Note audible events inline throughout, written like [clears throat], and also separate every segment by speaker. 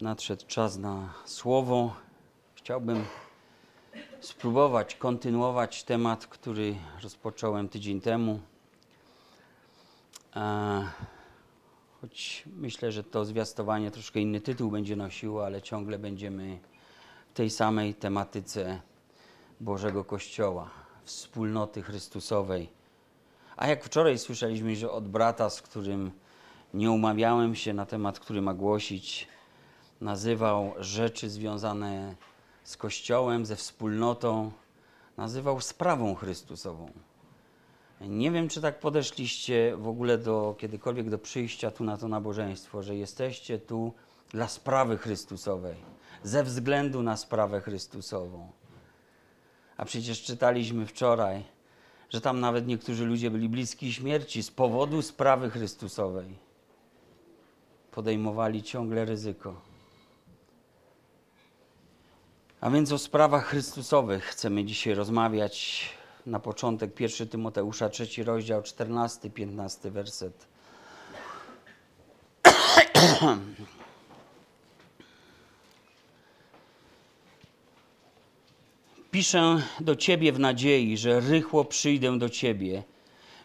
Speaker 1: nadszedł czas na słowo. Chciałbym spróbować kontynuować temat, który rozpocząłem tydzień temu. A, choć myślę, że to zwiastowanie troszkę inny tytuł będzie nosiło, ale ciągle będziemy w tej samej tematyce Bożego Kościoła, wspólnoty Chrystusowej. A jak wczoraj słyszeliśmy, że od brata, z którym nie umawiałem się na temat, który ma głosić, nazywał rzeczy związane z Kościołem, ze wspólnotą, nazywał sprawą Chrystusową. Nie wiem, czy tak podeszliście w ogóle do kiedykolwiek do przyjścia tu na to nabożeństwo, że jesteście tu dla sprawy Chrystusowej, ze względu na sprawę Chrystusową. A przecież czytaliśmy wczoraj, że tam nawet niektórzy ludzie byli bliski śmierci z powodu sprawy Chrystusowej. Podejmowali ciągle ryzyko. A więc o sprawach Chrystusowych chcemy dzisiaj rozmawiać. Na początek 1 Tymoteusza, trzeci rozdział, 14-15 werset. [clears throat] Piszę do Ciebie w nadziei, że rychło przyjdę do Ciebie.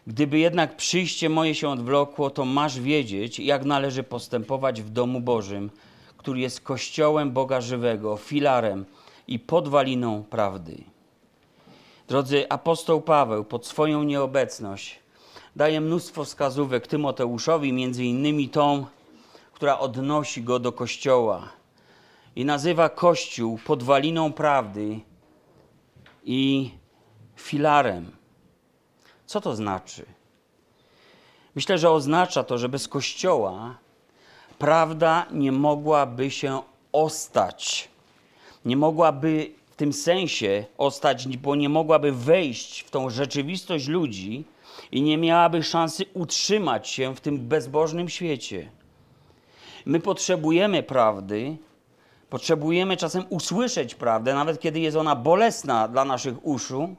Speaker 1: Gdyby jednak przyjście moje się odwlokło, to masz wiedzieć, jak należy postępować w domu Bożym, który jest kościołem Boga żywego, filarem i podwaliną prawdy. Drodzy, apostoł Paweł pod swoją nieobecność daje mnóstwo wskazówek Tymoteuszowi, między innymi tą, która odnosi go do kościoła i nazywa kościół podwaliną prawdy i filarem. Co to znaczy? Myślę, że oznacza to, że bez kościoła prawda nie mogłaby się ostać. Nie mogłaby w tym sensie ostać, bo nie mogłaby wejść w tą rzeczywistość ludzi i nie miałaby szansy utrzymać się w tym bezbożnym świecie. My potrzebujemy prawdy, potrzebujemy czasem usłyszeć prawdę, nawet kiedy jest ona bolesna dla naszych uszu,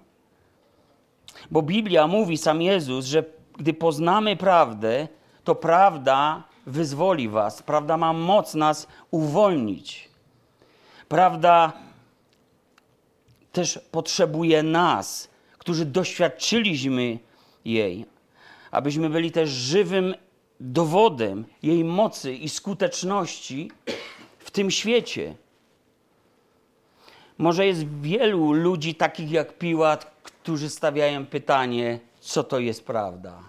Speaker 1: bo Biblia mówi, sam Jezus, że gdy poznamy prawdę, to prawda wyzwoli was, prawda ma moc nas uwolnić. Prawda też potrzebuje nas, którzy doświadczyliśmy jej, abyśmy byli też żywym dowodem jej mocy i skuteczności w tym świecie. Może jest wielu ludzi takich jak Piłat, którzy stawiają pytanie, co to jest prawda.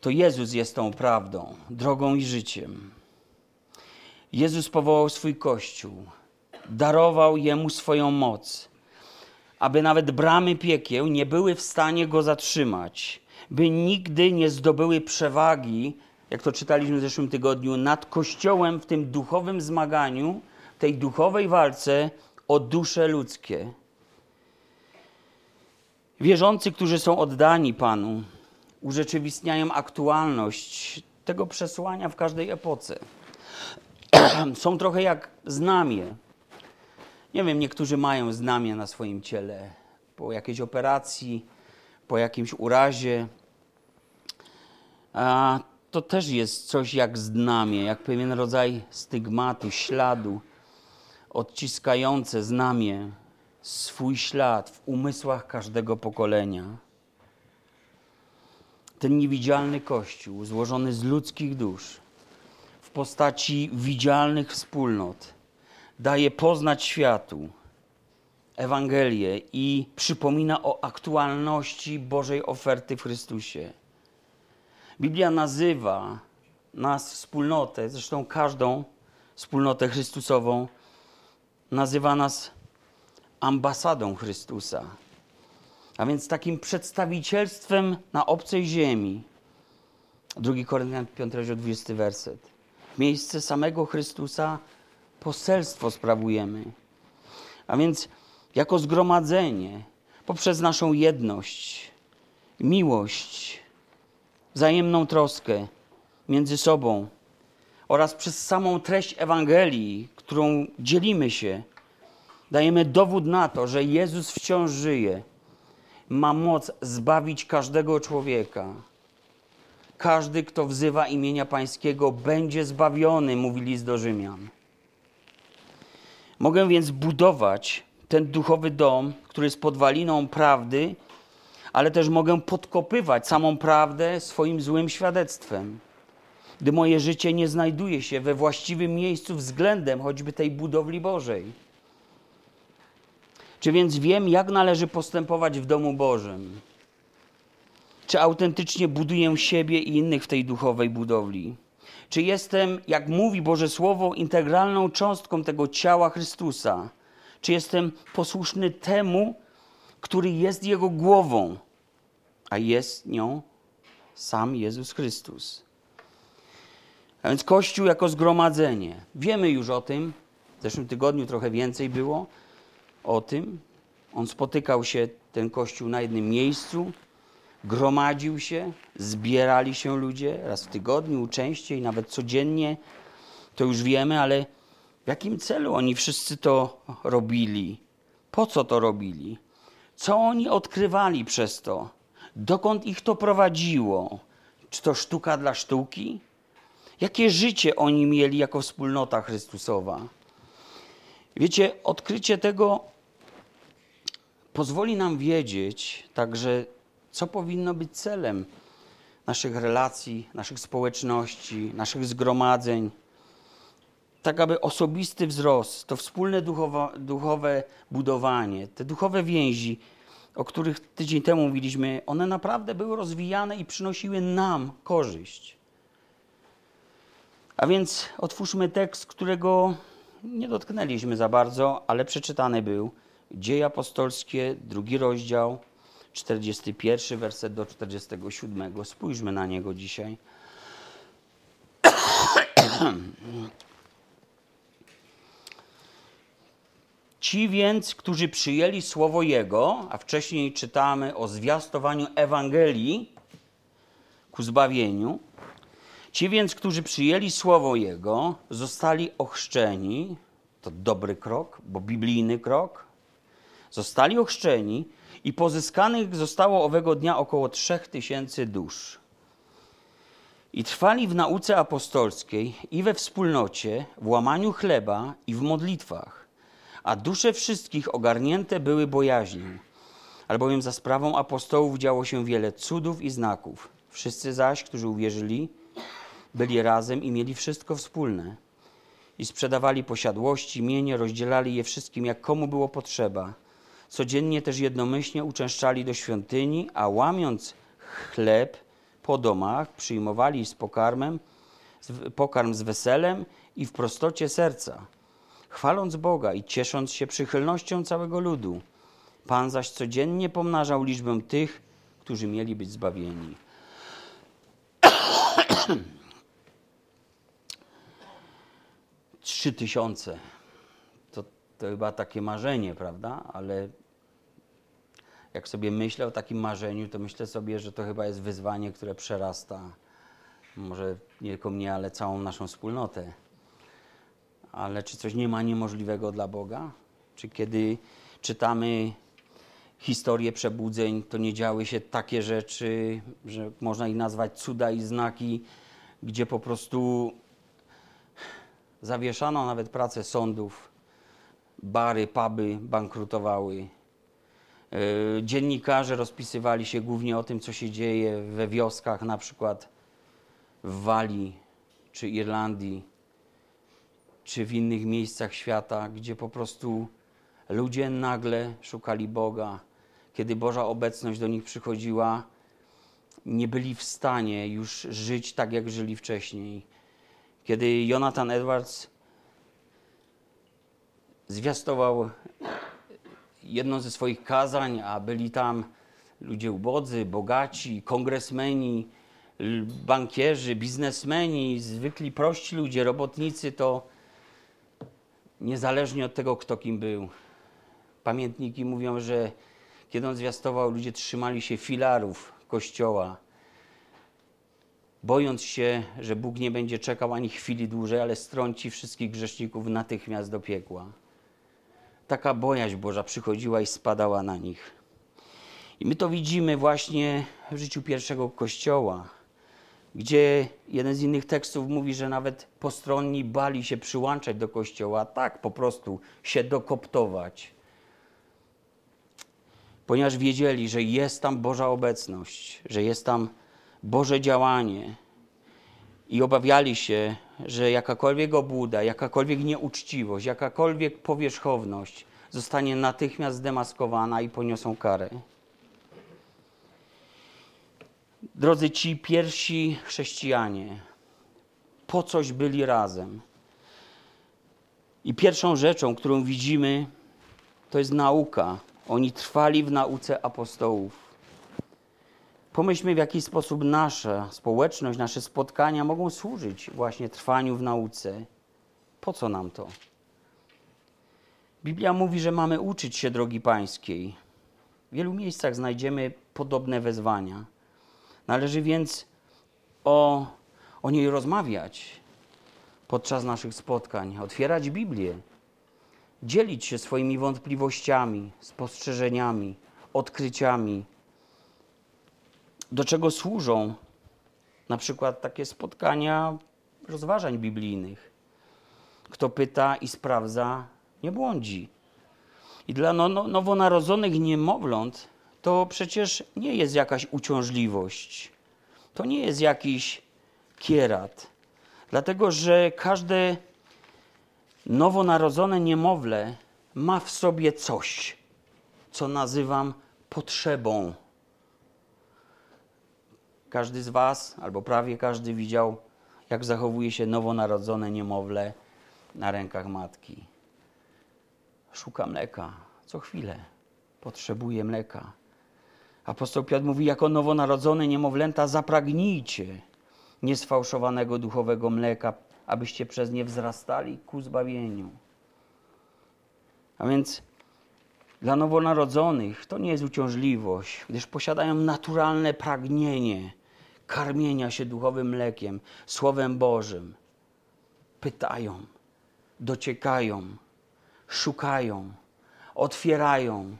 Speaker 1: To Jezus jest tą prawdą, drogą i życiem. Jezus powołał swój Kościół, darował jemu swoją moc, aby nawet bramy piekieł nie były w stanie go zatrzymać, by nigdy nie zdobyły przewagi, jak to czytaliśmy w zeszłym tygodniu, nad Kościołem w tym duchowym zmaganiu, tej duchowej walce o dusze ludzkie. Wierzący, którzy są oddani Panu, urzeczywistniają aktualność tego przesłania w każdej epoce. [clears throat] są trochę jak znamie. Nie wiem, niektórzy mają znamie na swoim ciele po jakiejś operacji, po jakimś urazie. A to też jest coś jak znamie, jak pewien rodzaj stygmatu, śladu, odciskające znamie swój ślad w umysłach każdego pokolenia. Ten niewidzialny Kościół, złożony z ludzkich dusz, postaci widzialnych wspólnot, daje poznać światu Ewangelię i przypomina o aktualności Bożej oferty w Chrystusie. Biblia nazywa nas wspólnotę, zresztą każdą wspólnotę Chrystusową, nazywa nas ambasadą Chrystusa, a więc takim przedstawicielstwem na obcej ziemi. 2 Koryntian 5, 20 werset. Miejsce samego Chrystusa poselstwo sprawujemy. A więc jako zgromadzenie, poprzez naszą jedność, miłość, wzajemną troskę między sobą oraz przez samą treść Ewangelii, którą dzielimy się, dajemy dowód na to, że Jezus wciąż żyje, ma moc zbawić każdego człowieka. Każdy, kto wzywa imienia Pańskiego, będzie zbawiony, mówi list do Rzymian. Mogę więc budować ten duchowy dom, który jest podwaliną prawdy, ale też mogę podkopywać samą prawdę swoim złym świadectwem. Gdy moje życie nie znajduje się we właściwym miejscu względem choćby tej budowli Bożej. Czy więc wiem, jak należy postępować w domu Bożym? Czy autentycznie buduję siebie i innych w tej duchowej budowli? Czy jestem, jak mówi Boże Słowo, integralną cząstką tego ciała Chrystusa? Czy jestem posłuszny temu, który jest Jego głową, a jest nią sam Jezus Chrystus? A więc Kościół jako zgromadzenie. Wiemy już o tym. W zeszłym tygodniu trochę więcej było o tym. On spotykał się, ten Kościół, na jednym miejscu gromadził się, zbierali się ludzie raz w tygodniu, częściej, nawet codziennie. To już wiemy, ale w jakim celu oni wszyscy to robili? Po co to robili? Co oni odkrywali przez to? Dokąd ich to prowadziło? Czy to sztuka dla sztuki? Jakie życie oni mieli jako wspólnota Chrystusowa? Wiecie, odkrycie tego pozwoli nam wiedzieć także, co powinno być celem naszych relacji, naszych społeczności, naszych zgromadzeń. Tak, aby osobisty wzrost, to wspólne duchowe, duchowe budowanie, te duchowe więzi, o których tydzień temu mówiliśmy, one naprawdę były rozwijane i przynosiły nam korzyść. A więc otwórzmy tekst, którego nie dotknęliśmy za bardzo, ale przeczytany był. Dzieje apostolskie, drugi rozdział, 41 werset do 47. Spójrzmy na niego dzisiaj. [clears throat] Ci więc, którzy przyjęli słowo Jego, a wcześniej czytamy o zwiastowaniu Ewangelii ku zbawieniu, ci więc, którzy przyjęli słowo Jego, zostali ochrzczeni, to dobry krok, bo biblijny krok, zostali ochrzczeni i pozyskanych zostało owego dnia około trzech tysięcy dusz. I trwali w nauce apostolskiej i we wspólnocie, w łamaniu chleba i w modlitwach, a dusze wszystkich ogarnięte były bojaźnią. Albowiem za sprawą apostołów działo się wiele cudów i znaków. Wszyscy zaś, którzy uwierzyli, byli razem i mieli wszystko wspólne. I sprzedawali posiadłości, mienie, rozdzielali je wszystkim, jak komu było potrzeba. Codziennie też jednomyślnie uczęszczali do świątyni, a łamiąc chleb po domach, przyjmowali z pokarmem, pokarm z weselem i w prostocie serca, chwaląc Boga i ciesząc się przychylnością całego ludu. Pan zaś codziennie pomnażał liczbę tych, którzy mieli być zbawieni. Trzy tysiące. To, to chyba takie marzenie, prawda? Ale jak sobie myślę o takim marzeniu, to myślę sobie, że to chyba jest wyzwanie, które przerasta może nie tylko mnie, ale całą naszą wspólnotę. Ale czy coś nie ma niemożliwego dla Boga? Czy kiedy czytamy historię przebudzeń, to nie działy się takie rzeczy, że można ich nazwać cuda i znaki, gdzie po prostu zawieszano nawet pracę sądów, bary, puby bankrutowały, dziennikarze rozpisywali się głównie o tym, co się dzieje we wioskach, na przykład w Walii czy Irlandii, czy w innych miejscach świata, gdzie po prostu ludzie nagle szukali Boga. Kiedy Boża obecność do nich przychodziła, nie byli w stanie już żyć tak, jak żyli wcześniej. Kiedy Jonathan Edwards zwiastował jedno ze swoich kazań, a byli tam ludzie ubodzy, bogaci, kongresmeni, bankierzy, biznesmeni, zwykli prości ludzie, robotnicy, to niezależnie od tego, kto kim był. Pamiętniki mówią, że kiedy on zwiastował, ludzie trzymali się filarów kościoła, bojąc się, że Bóg nie będzie czekał ani chwili dłużej, ale strąci wszystkich grzeszników natychmiast do piekła taka bojaźń Boża przychodziła i spadała na nich. I my to widzimy właśnie w życiu pierwszego kościoła. gdzie jeden z innych tekstów mówi, że nawet postronni bali się przyłączać do kościoła, tak po prostu się dokoptować. Ponieważ wiedzieli, że jest tam Boża obecność, że jest tam Boże działanie i obawiali się, że jakakolwiek obłuda, jakakolwiek nieuczciwość, jakakolwiek powierzchowność zostanie natychmiast zdemaskowana i poniosą karę. Drodzy ci pierwsi chrześcijanie, po coś byli razem. I pierwszą rzeczą, którą widzimy, to jest nauka. Oni trwali w nauce apostołów. Pomyślmy, w jaki sposób nasza społeczność, nasze spotkania mogą służyć właśnie trwaniu w nauce. Po co nam to? Biblia mówi, że mamy uczyć się drogi pańskiej. W wielu miejscach znajdziemy podobne wezwania. Należy więc o, o niej rozmawiać podczas naszych spotkań, otwierać Biblię, dzielić się swoimi wątpliwościami, spostrzeżeniami, odkryciami. Do czego służą na przykład takie spotkania rozważań biblijnych? Kto pyta i sprawdza, nie błądzi. I dla no, no, nowonarodzonych niemowląt to przecież nie jest jakaś uciążliwość. To nie jest jakiś kierat. Dlatego, że każde nowonarodzone niemowlę ma w sobie coś, co nazywam potrzebą. Każdy z Was, albo prawie każdy, widział, jak zachowuje się nowonarodzone niemowlę na rękach matki. Szuka mleka co chwilę. Potrzebuje mleka. Apostoł Piotr mówi, jako nowonarodzone niemowlęta zapragnijcie niesfałszowanego duchowego mleka, abyście przez nie wzrastali ku zbawieniu. A więc dla nowonarodzonych to nie jest uciążliwość, gdyż posiadają naturalne pragnienie karmienia się duchowym mlekiem, Słowem Bożym. Pytają, dociekają, szukają, otwierają,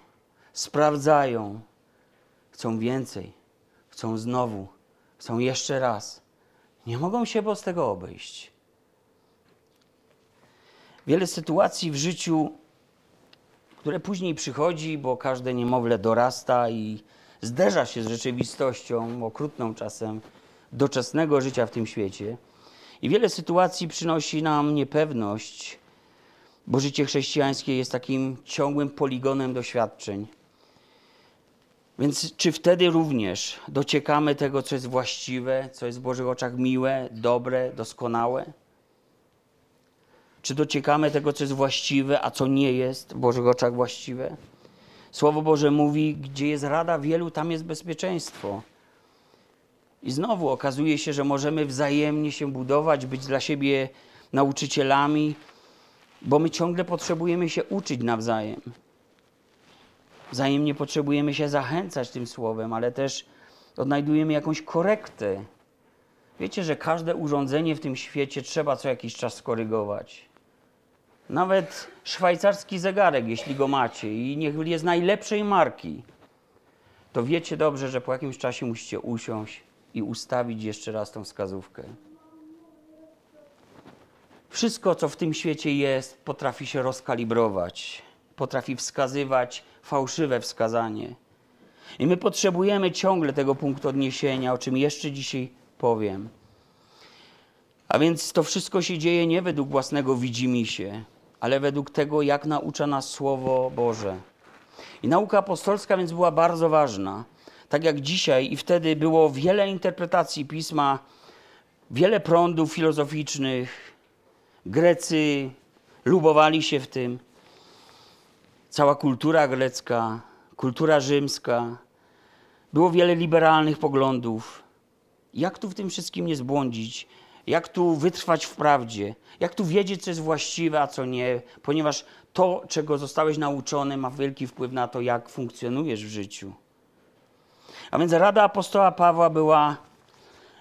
Speaker 1: sprawdzają, chcą więcej, chcą znowu, chcą jeszcze raz. Nie mogą się bez tego obejść. Wiele sytuacji w życiu, które później przychodzi, bo każde niemowlę dorasta i zderza się z rzeczywistością, okrutną czasem, doczesnego życia w tym świecie. I wiele sytuacji przynosi nam niepewność, bo życie chrześcijańskie jest takim ciągłym poligonem doświadczeń. Więc czy wtedy również dociekamy tego, co jest właściwe, co jest w Bożych oczach miłe, dobre, doskonałe? Czy dociekamy tego, co jest właściwe, a co nie jest w Bożych oczach właściwe? Słowo Boże mówi, gdzie jest rada wielu, tam jest bezpieczeństwo. I znowu okazuje się, że możemy wzajemnie się budować, być dla siebie nauczycielami, bo my ciągle potrzebujemy się uczyć nawzajem. Wzajemnie potrzebujemy się zachęcać tym słowem, ale też odnajdujemy jakąś korektę. Wiecie, że każde urządzenie w tym świecie trzeba co jakiś czas skorygować. Nawet szwajcarski zegarek, jeśli go macie i niech jest najlepszej marki, to wiecie dobrze, że po jakimś czasie musicie usiąść i ustawić jeszcze raz tą wskazówkę. Wszystko, co w tym świecie jest, potrafi się rozkalibrować, potrafi wskazywać fałszywe wskazanie. I my potrzebujemy ciągle tego punktu odniesienia, o czym jeszcze dzisiaj powiem. A więc to wszystko się dzieje nie według własnego widzimisię, ale według tego, jak naucza nas Słowo Boże. I nauka apostolska więc była bardzo ważna. Tak jak dzisiaj i wtedy było wiele interpretacji pisma, wiele prądów filozoficznych. Grecy lubowali się w tym. Cała kultura grecka, kultura rzymska. Było wiele liberalnych poglądów. Jak tu w tym wszystkim nie zbłądzić? Jak tu wytrwać w prawdzie? Jak tu wiedzieć, co jest właściwe, a co nie? Ponieważ to, czego zostałeś nauczony, ma wielki wpływ na to, jak funkcjonujesz w życiu. A więc rada apostoła Pawła była,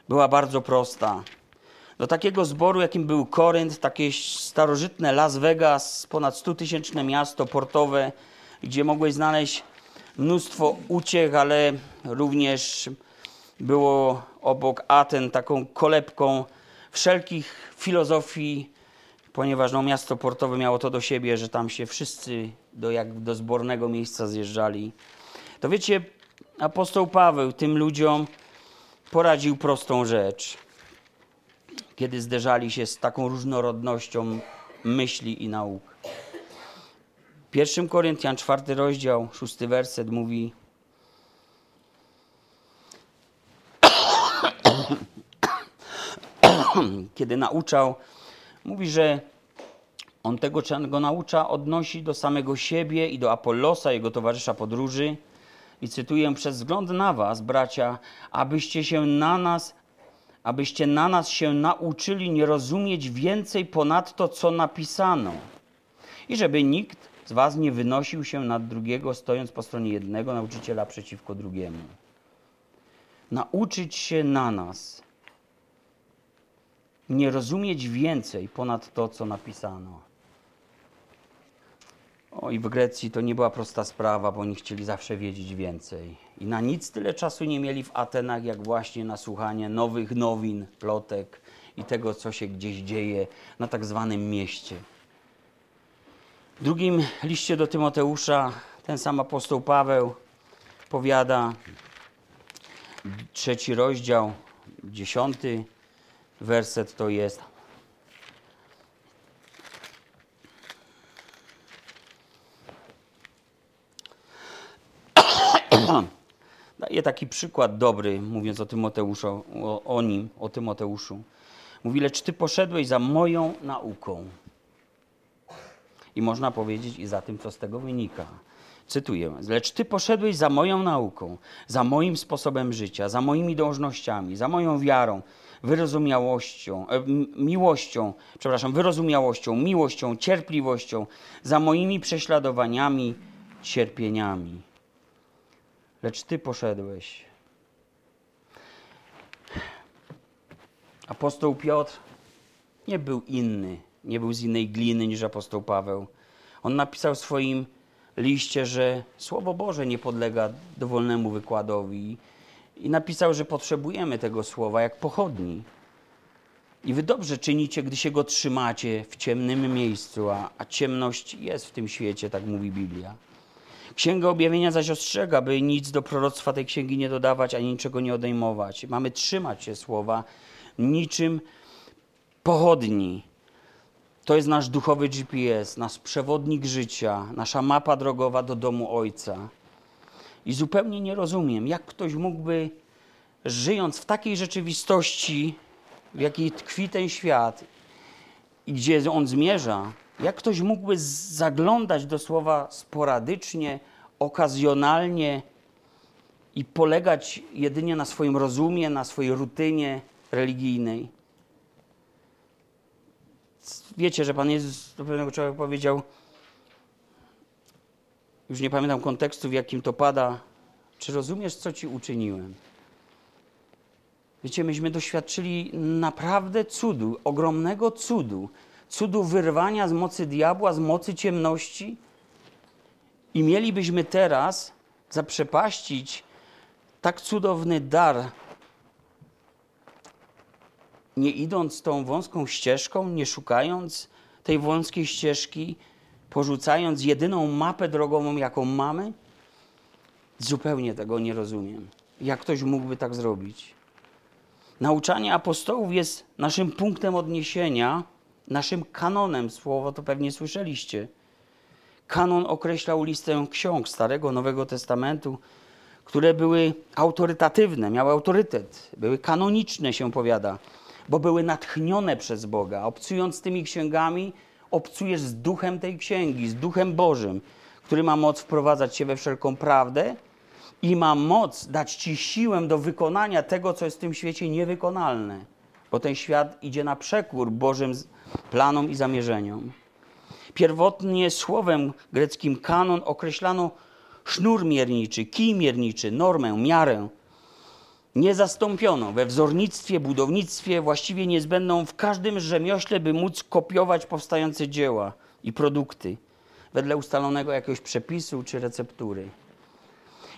Speaker 1: była bardzo prosta. Do takiego zboru, jakim był Korynt, takie starożytne Las Vegas, ponad 100-tysięczne miasto portowe, gdzie mogłeś znaleźć mnóstwo uciech, ale również było obok Aten taką kolebką wszelkich filozofii, ponieważ no, miasto portowe miało to do siebie, że tam się wszyscy do, jak do zbornego miejsca zjeżdżali. To wiecie, apostoł Paweł tym ludziom poradził prostą rzecz, kiedy zderzali się z taką różnorodnością myśli i nauk. 1 Koryntian, czwarty rozdział, szósty werset mówi [clears throat] kiedy nauczał, mówi, że on tego, czego go naucza, odnosi do samego siebie i do Apollosa, jego towarzysza podróży. I cytuję, przez wzgląd na was, bracia, abyście się na nas, abyście na nas się nauczyli nie rozumieć więcej ponad to, co napisano. I żeby nikt z was nie wynosił się nad drugiego, stojąc po stronie jednego nauczyciela przeciwko drugiemu. Nauczyć się na nas, nie rozumieć więcej ponad to, co napisano. O, i w Grecji to nie była prosta sprawa, bo oni chcieli zawsze wiedzieć więcej. I na nic tyle czasu nie mieli w Atenach, jak właśnie na słuchanie nowych nowin, plotek i tego, co się gdzieś dzieje na tak zwanym mieście. W drugim liście do Tymoteusza ten sam apostoł Paweł powiada, trzeci rozdział, dziesiąty werset to jest. Daje taki przykład dobry, mówiąc o Tymoteuszu, o, o nim, o Tymoteuszu. Mówi, lecz ty poszedłeś za moją nauką. I można powiedzieć i za tym, co z tego wynika. Cytuję: Lecz ty poszedłeś za moją nauką, za moim sposobem życia, za moimi dążnościami, za moją wiarą, wyrozumiałością, e, miłością, przepraszam, wyrozumiałością, miłością, cierpliwością, za moimi prześladowaniami, cierpieniami. Lecz ty poszedłeś. Apostoł Piotr nie był inny, nie był z innej gliny niż apostoł Paweł. On napisał w swoim liście, że Słowo Boże nie podlega dowolnemu wykładowi i napisał, że potrzebujemy tego słowa jak pochodni. I wy dobrze czynicie, gdy się go trzymacie w ciemnym miejscu, a, a ciemność jest w tym świecie, tak mówi Biblia. Księga Objawienia zaś ostrzega, by nic do proroctwa tej księgi nie dodawać, ani niczego nie odejmować. Mamy trzymać się słowa niczym pochodni. To jest nasz duchowy GPS, nasz przewodnik życia, nasza mapa drogowa do domu Ojca. I zupełnie nie rozumiem, jak ktoś mógłby, żyjąc w takiej rzeczywistości, w jakiej tkwi ten świat i gdzie on zmierza, jak ktoś mógłby zaglądać do słowa sporadycznie, okazjonalnie i polegać jedynie na swoim rozumie, na swojej rutynie religijnej? Wiecie, że Pan Jezus do pewnego człowieka powiedział, już nie pamiętam kontekstu, w jakim to pada. Czy rozumiesz, co ci uczyniłem? Wiecie, myśmy doświadczyli naprawdę cudu, ogromnego cudu, cudu wyrwania z mocy diabła, z mocy ciemności. I mielibyśmy teraz zaprzepaścić tak cudowny dar, nie idąc tą wąską ścieżką, nie szukając tej wąskiej ścieżki, porzucając jedyną mapę drogową, jaką mamy? Zupełnie tego nie rozumiem. Jak ktoś mógłby tak zrobić? Nauczanie apostołów jest naszym punktem odniesienia, naszym kanonem. Słowo to pewnie słyszeliście. Kanon określał listę ksiąg Starego, Nowego Testamentu, które były autorytatywne, miały autorytet, były kanoniczne, się powiada, bo były natchnione przez Boga. Obcując tymi księgami, obcujesz z duchem tej księgi, z duchem Bożym, który ma moc wprowadzać cię we wszelką prawdę i ma moc dać ci siłę do wykonania tego, co jest w tym świecie niewykonalne, bo ten świat idzie na przekór Bożym planom i zamierzeniom. Pierwotnie słowem greckim kanon określano sznur mierniczy, kij mierniczy, normę, miarę nie zastąpiono we wzornictwie, budownictwie, właściwie niezbędną w każdym rzemiośle, by móc kopiować powstające dzieła i produkty wedle ustalonego jakiegoś przepisu czy receptury.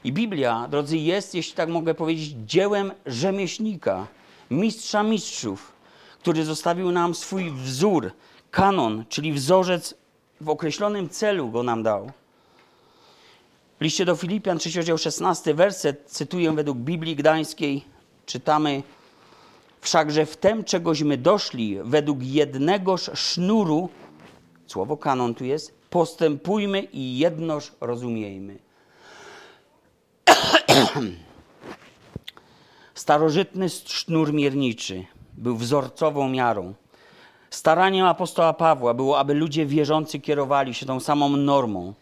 Speaker 1: I Biblia, drodzy, jest, jeśli tak mogę powiedzieć, dziełem rzemieślnika, mistrza mistrzów, który zostawił nam swój wzór, kanon, czyli wzorzec w określonym celu go nam dał. W liście do Filipian, 3 rozdział 16, werset, cytuję według Biblii Gdańskiej, czytamy Wszakże w tem, czegośmy doszli, według jednegoż sznuru, słowo kanon tu jest, postępujmy i jednoż rozumiejmy. [clears throat] Starożytny sznur mierniczy był wzorcową miarą. Staraniem apostoła Pawła było, aby ludzie wierzący kierowali się tą samą normą,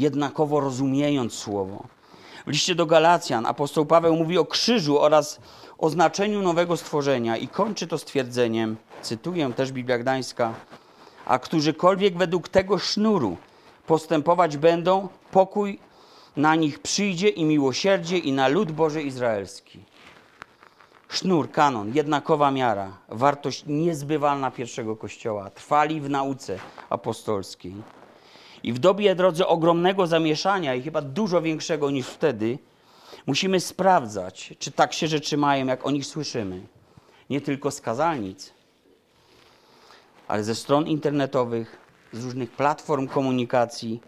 Speaker 1: jednakowo rozumiejąc słowo. W liście do Galacjan apostoł Paweł mówi o krzyżu oraz o znaczeniu nowego stworzenia i kończy to stwierdzeniem, cytuję też Biblia Gdańska, a którzykolwiek według tego sznuru postępować będą, pokój na nich przyjdzie i miłosierdzie i na lud Boży Izraelski. Sznur, kanon, jednakowa miara, wartość niezbywalna pierwszego kościoła, trwali w nauce apostolskiej. I w dobie, drodzy, ogromnego zamieszania i chyba dużo większego niż wtedy, musimy sprawdzać, czy tak się rzeczy mają, jak o nich słyszymy. Nie tylko z kazalnic, ale ze stron internetowych, z różnych platform komunikacji.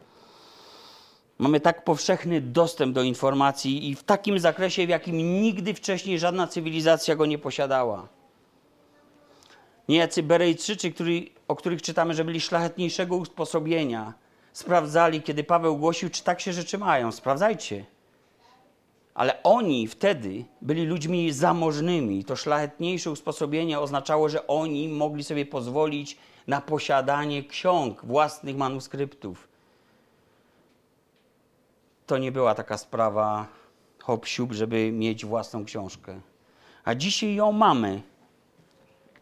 Speaker 1: Mamy tak powszechny dostęp do informacji i w takim zakresie, w jakim nigdy wcześniej żadna cywilizacja go nie posiadała. Niejacy Berejczycy, który, o których czytamy, że byli szlachetniejszego usposobienia, sprawdzali, kiedy Paweł głosił, czy tak się rzeczy mają. Sprawdzajcie. Ale oni wtedy byli ludźmi zamożnymi. To szlachetniejsze usposobienie oznaczało, że oni mogli sobie pozwolić na posiadanie ksiąg, własnych manuskryptów. To nie była taka sprawa hop żeby mieć własną książkę. A dzisiaj ją mamy.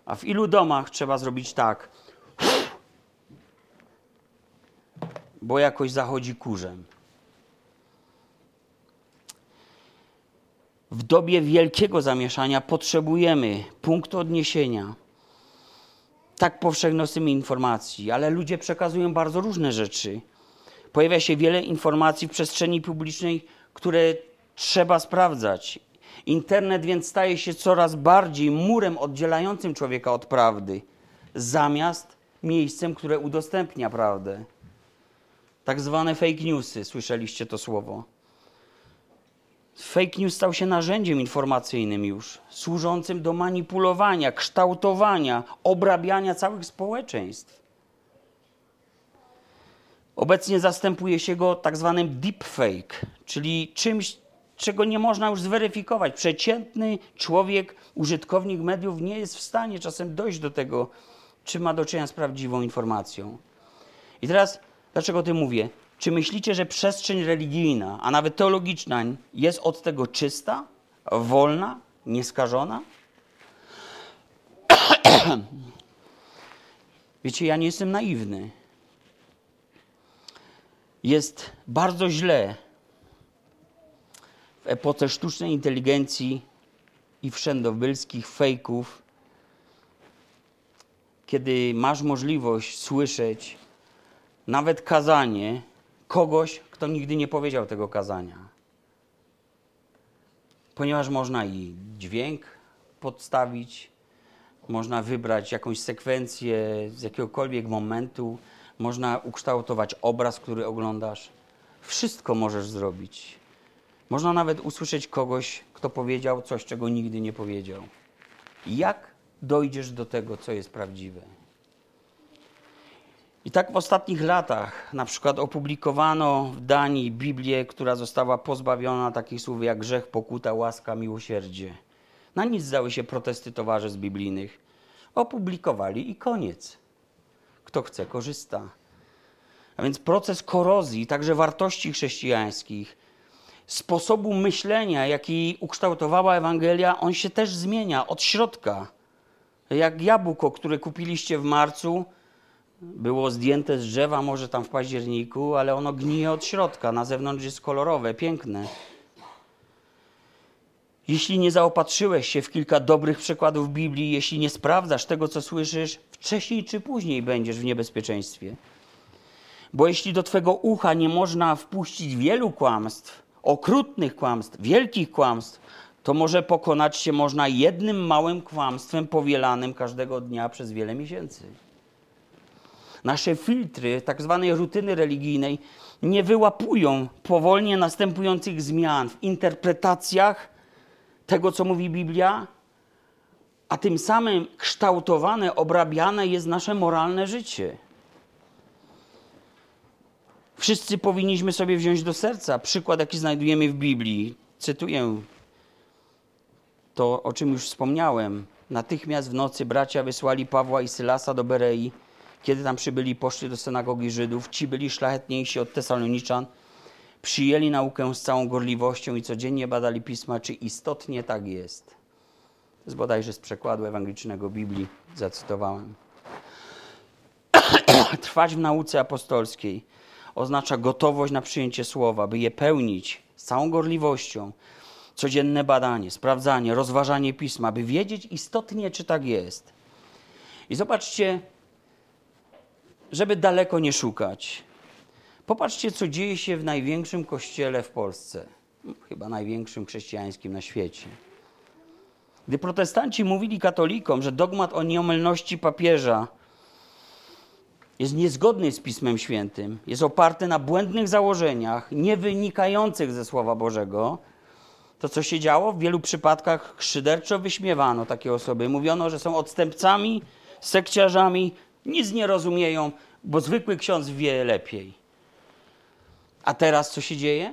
Speaker 1: A w ilu domach trzeba zrobić tak, bo jakoś zachodzi kurzem. W dobie wielkiego zamieszania potrzebujemy punktu odniesienia, tak powszechności informacji, ale ludzie przekazują bardzo różne rzeczy. Pojawia się wiele informacji w przestrzeni publicznej, które trzeba sprawdzać. Internet więc staje się coraz bardziej murem oddzielającym człowieka od prawdy, zamiast miejscem, które udostępnia prawdę. Tak zwane fake newsy, słyszeliście to słowo. Fake news stał się narzędziem informacyjnym już, służącym do manipulowania, kształtowania, obrabiania całych społeczeństw. Obecnie zastępuje się go tak zwanym deepfake, czyli czymś, czego nie można już zweryfikować. Przeciętny człowiek, użytkownik mediów nie jest w stanie czasem dojść do tego, czy ma do czynienia z prawdziwą informacją. I teraz, dlaczego o tym mówię? Czy myślicie, że przestrzeń religijna, a nawet teologiczna, jest od tego czysta, wolna, nieskażona? [clears throat] Wiecie, ja nie jestem naiwny. Jest bardzo źle w epoce sztucznej inteligencji i wszędobylskich fejków, kiedy masz możliwość słyszeć nawet kazanie, kogoś, kto nigdy nie powiedział tego kazania. Ponieważ można i dźwięk podstawić, można wybrać jakąś sekwencję z jakiegokolwiek momentu, można ukształtować obraz, który oglądasz. Wszystko możesz zrobić. Można nawet usłyszeć kogoś, kto powiedział coś, czego nigdy nie powiedział. Jak dojdziesz do tego, co jest prawdziwe? I tak w ostatnich latach na przykład opublikowano w Danii Biblię, która została pozbawiona takich słów jak grzech, pokuta, łaska, miłosierdzie. Na nic zdały się protesty towarzystw biblijnych. Opublikowali i koniec. Kto chce, korzysta. A więc proces korozji, także wartości chrześcijańskich, sposobu myślenia, jaki ukształtowała Ewangelia, on się też zmienia od środka. Jak jabłko, które kupiliście w marcu, było zdjęte z drzewa, może tam w październiku, ale ono gnije od środka. Na zewnątrz jest kolorowe, piękne. Jeśli nie zaopatrzyłeś się w kilka dobrych przykładów Biblii, jeśli nie sprawdzasz tego, co słyszysz, wcześniej czy później będziesz w niebezpieczeństwie. Bo jeśli do twego ucha nie można wpuścić wielu kłamstw, okrutnych kłamstw, wielkich kłamstw, to może pokonać się można jednym małym kłamstwem powielanym każdego dnia przez wiele miesięcy. Nasze filtry tak zwanej rutyny religijnej nie wyłapują powolnie następujących zmian w interpretacjach tego, co mówi Biblia, a tym samym kształtowane, obrabiane jest nasze moralne życie. Wszyscy powinniśmy sobie wziąć do serca przykład, jaki znajdujemy w Biblii. Cytuję to, o czym już wspomniałem. Natychmiast w nocy bracia wysłali Pawła i Sylasa do Berei. Kiedy tam przybyli, poszli do synagogi Żydów. Ci byli szlachetniejsi od Tesaloniczan. Przyjęli naukę z całą gorliwością i codziennie badali pisma, czy istotnie tak jest. To jest bodajże z przekładu ewangelicznego Biblii, zacytowałem. [clears throat] Trwać w nauce apostolskiej oznacza gotowość na przyjęcie słowa, by je pełnić z całą gorliwością. Codzienne badanie, sprawdzanie, rozważanie pisma, by wiedzieć istotnie, czy tak jest. I zobaczcie, żeby daleko nie szukać. Popatrzcie, co dzieje się w największym kościele w Polsce, chyba największym chrześcijańskim na świecie. Gdy protestanci mówili katolikom, że dogmat o nieomylności papieża jest niezgodny z Pismem Świętym, jest oparty na błędnych założeniach, nie wynikających ze Słowa Bożego, to co się działo? W wielu przypadkach szyderczo wyśmiewano takie osoby. Mówiono, że są odstępcami, sekciarzami, nic nie rozumieją, bo zwykły ksiądz wie lepiej. A teraz co się dzieje?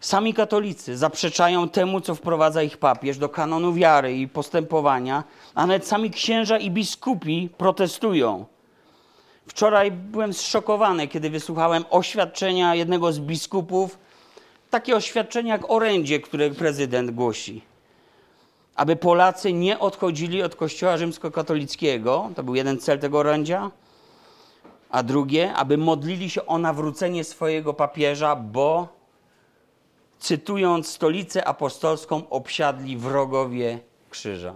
Speaker 1: Sami katolicy zaprzeczają temu, co wprowadza ich papież do kanonu wiary i postępowania, a nawet sami księża i biskupi protestują. Wczoraj byłem zszokowany, kiedy wysłuchałem oświadczenia jednego z biskupów, takie oświadczenie jak orędzie, które prezydent głosi. Aby Polacy nie odchodzili od Kościoła rzymskokatolickiego, to był jeden cel tego orędzia, a drugie, aby modlili się o nawrócenie swojego papieża, bo cytując stolicę apostolską, obsiadli wrogowie krzyża.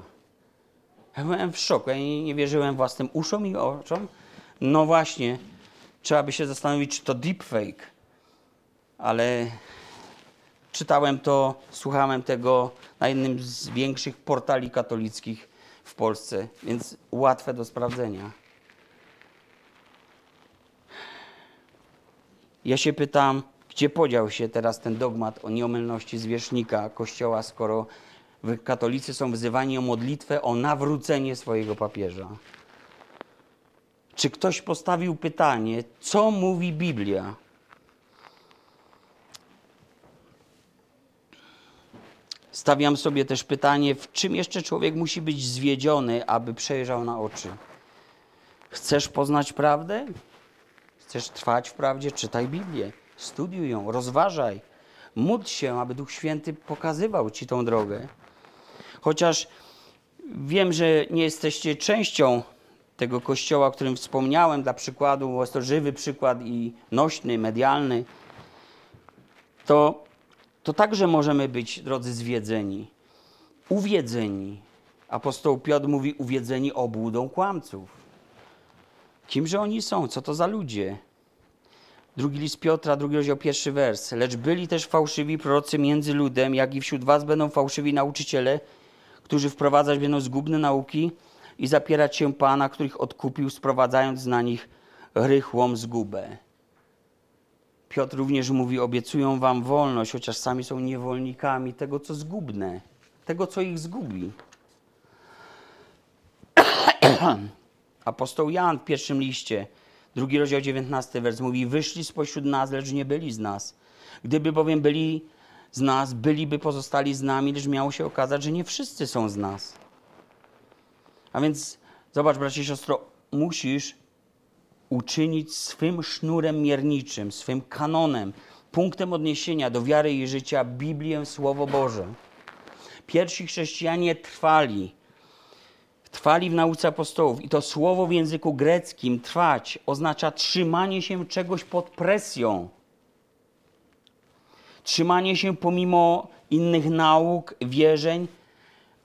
Speaker 1: Ja byłem w szoku, ja nie, nie wierzyłem własnym uszom i oczom. No właśnie, trzeba by się zastanowić, czy to deepfake, ale czytałem to, słuchałem tego na jednym z większych portali katolickich w Polsce, więc łatwe do sprawdzenia. Ja się pytam, gdzie podział się teraz ten dogmat o nieomylności zwierzchnika Kościoła, skoro katolicy są wzywani o modlitwę o nawrócenie swojego papieża? Czy ktoś postawił pytanie, co mówi Biblia? Stawiam sobie też pytanie, w czym jeszcze człowiek musi być zwiedziony, aby przejrzał na oczy. Chcesz poznać prawdę? Chcesz trwać w prawdzie? Czytaj Biblię, studiuj ją, rozważaj. Módl się, aby Duch Święty pokazywał ci tą drogę. Chociaż wiem, że nie jesteście częścią tego kościoła, o którym wspomniałem, dla przykładu, bo jest to żywy przykład i nośny, medialny, to, to także możemy być, drodzy, zwiedzeni, uwiedzeni. Apostoł Piotr mówi uwiedzeni obłudą kłamców. Kimże oni są? Co to za ludzie? Drugi list Piotra, drugi rozdział, pierwszy wers. Lecz byli też fałszywi prorocy między ludem, jak i wśród was będą fałszywi nauczyciele, którzy wprowadzać będą zgubne nauki, i zapierać się Pana, których odkupił, sprowadzając na nich rychłą zgubę. Piotr również mówi: Obiecują wam wolność, chociaż sami są niewolnikami tego, co zgubne, tego, co ich zgubi. [clears throat] Apostoł Jan w pierwszym liście, drugi rozdział 19 wers mówi: Wyszli spośród nas, lecz nie byli z nas. Gdyby bowiem byli z nas, byliby pozostali z nami, lecz miało się okazać, że nie wszyscy są z nas. A więc zobacz, bracie i siostro, musisz uczynić swym sznurem mierniczym, swym kanonem, punktem odniesienia do wiary i życia Biblię, Słowo Boże. Pierwsi chrześcijanie trwali. Trwali w nauce apostołów i to słowo w języku greckim trwać oznacza trzymanie się czegoś pod presją. Trzymanie się pomimo innych nauk, wierzeń,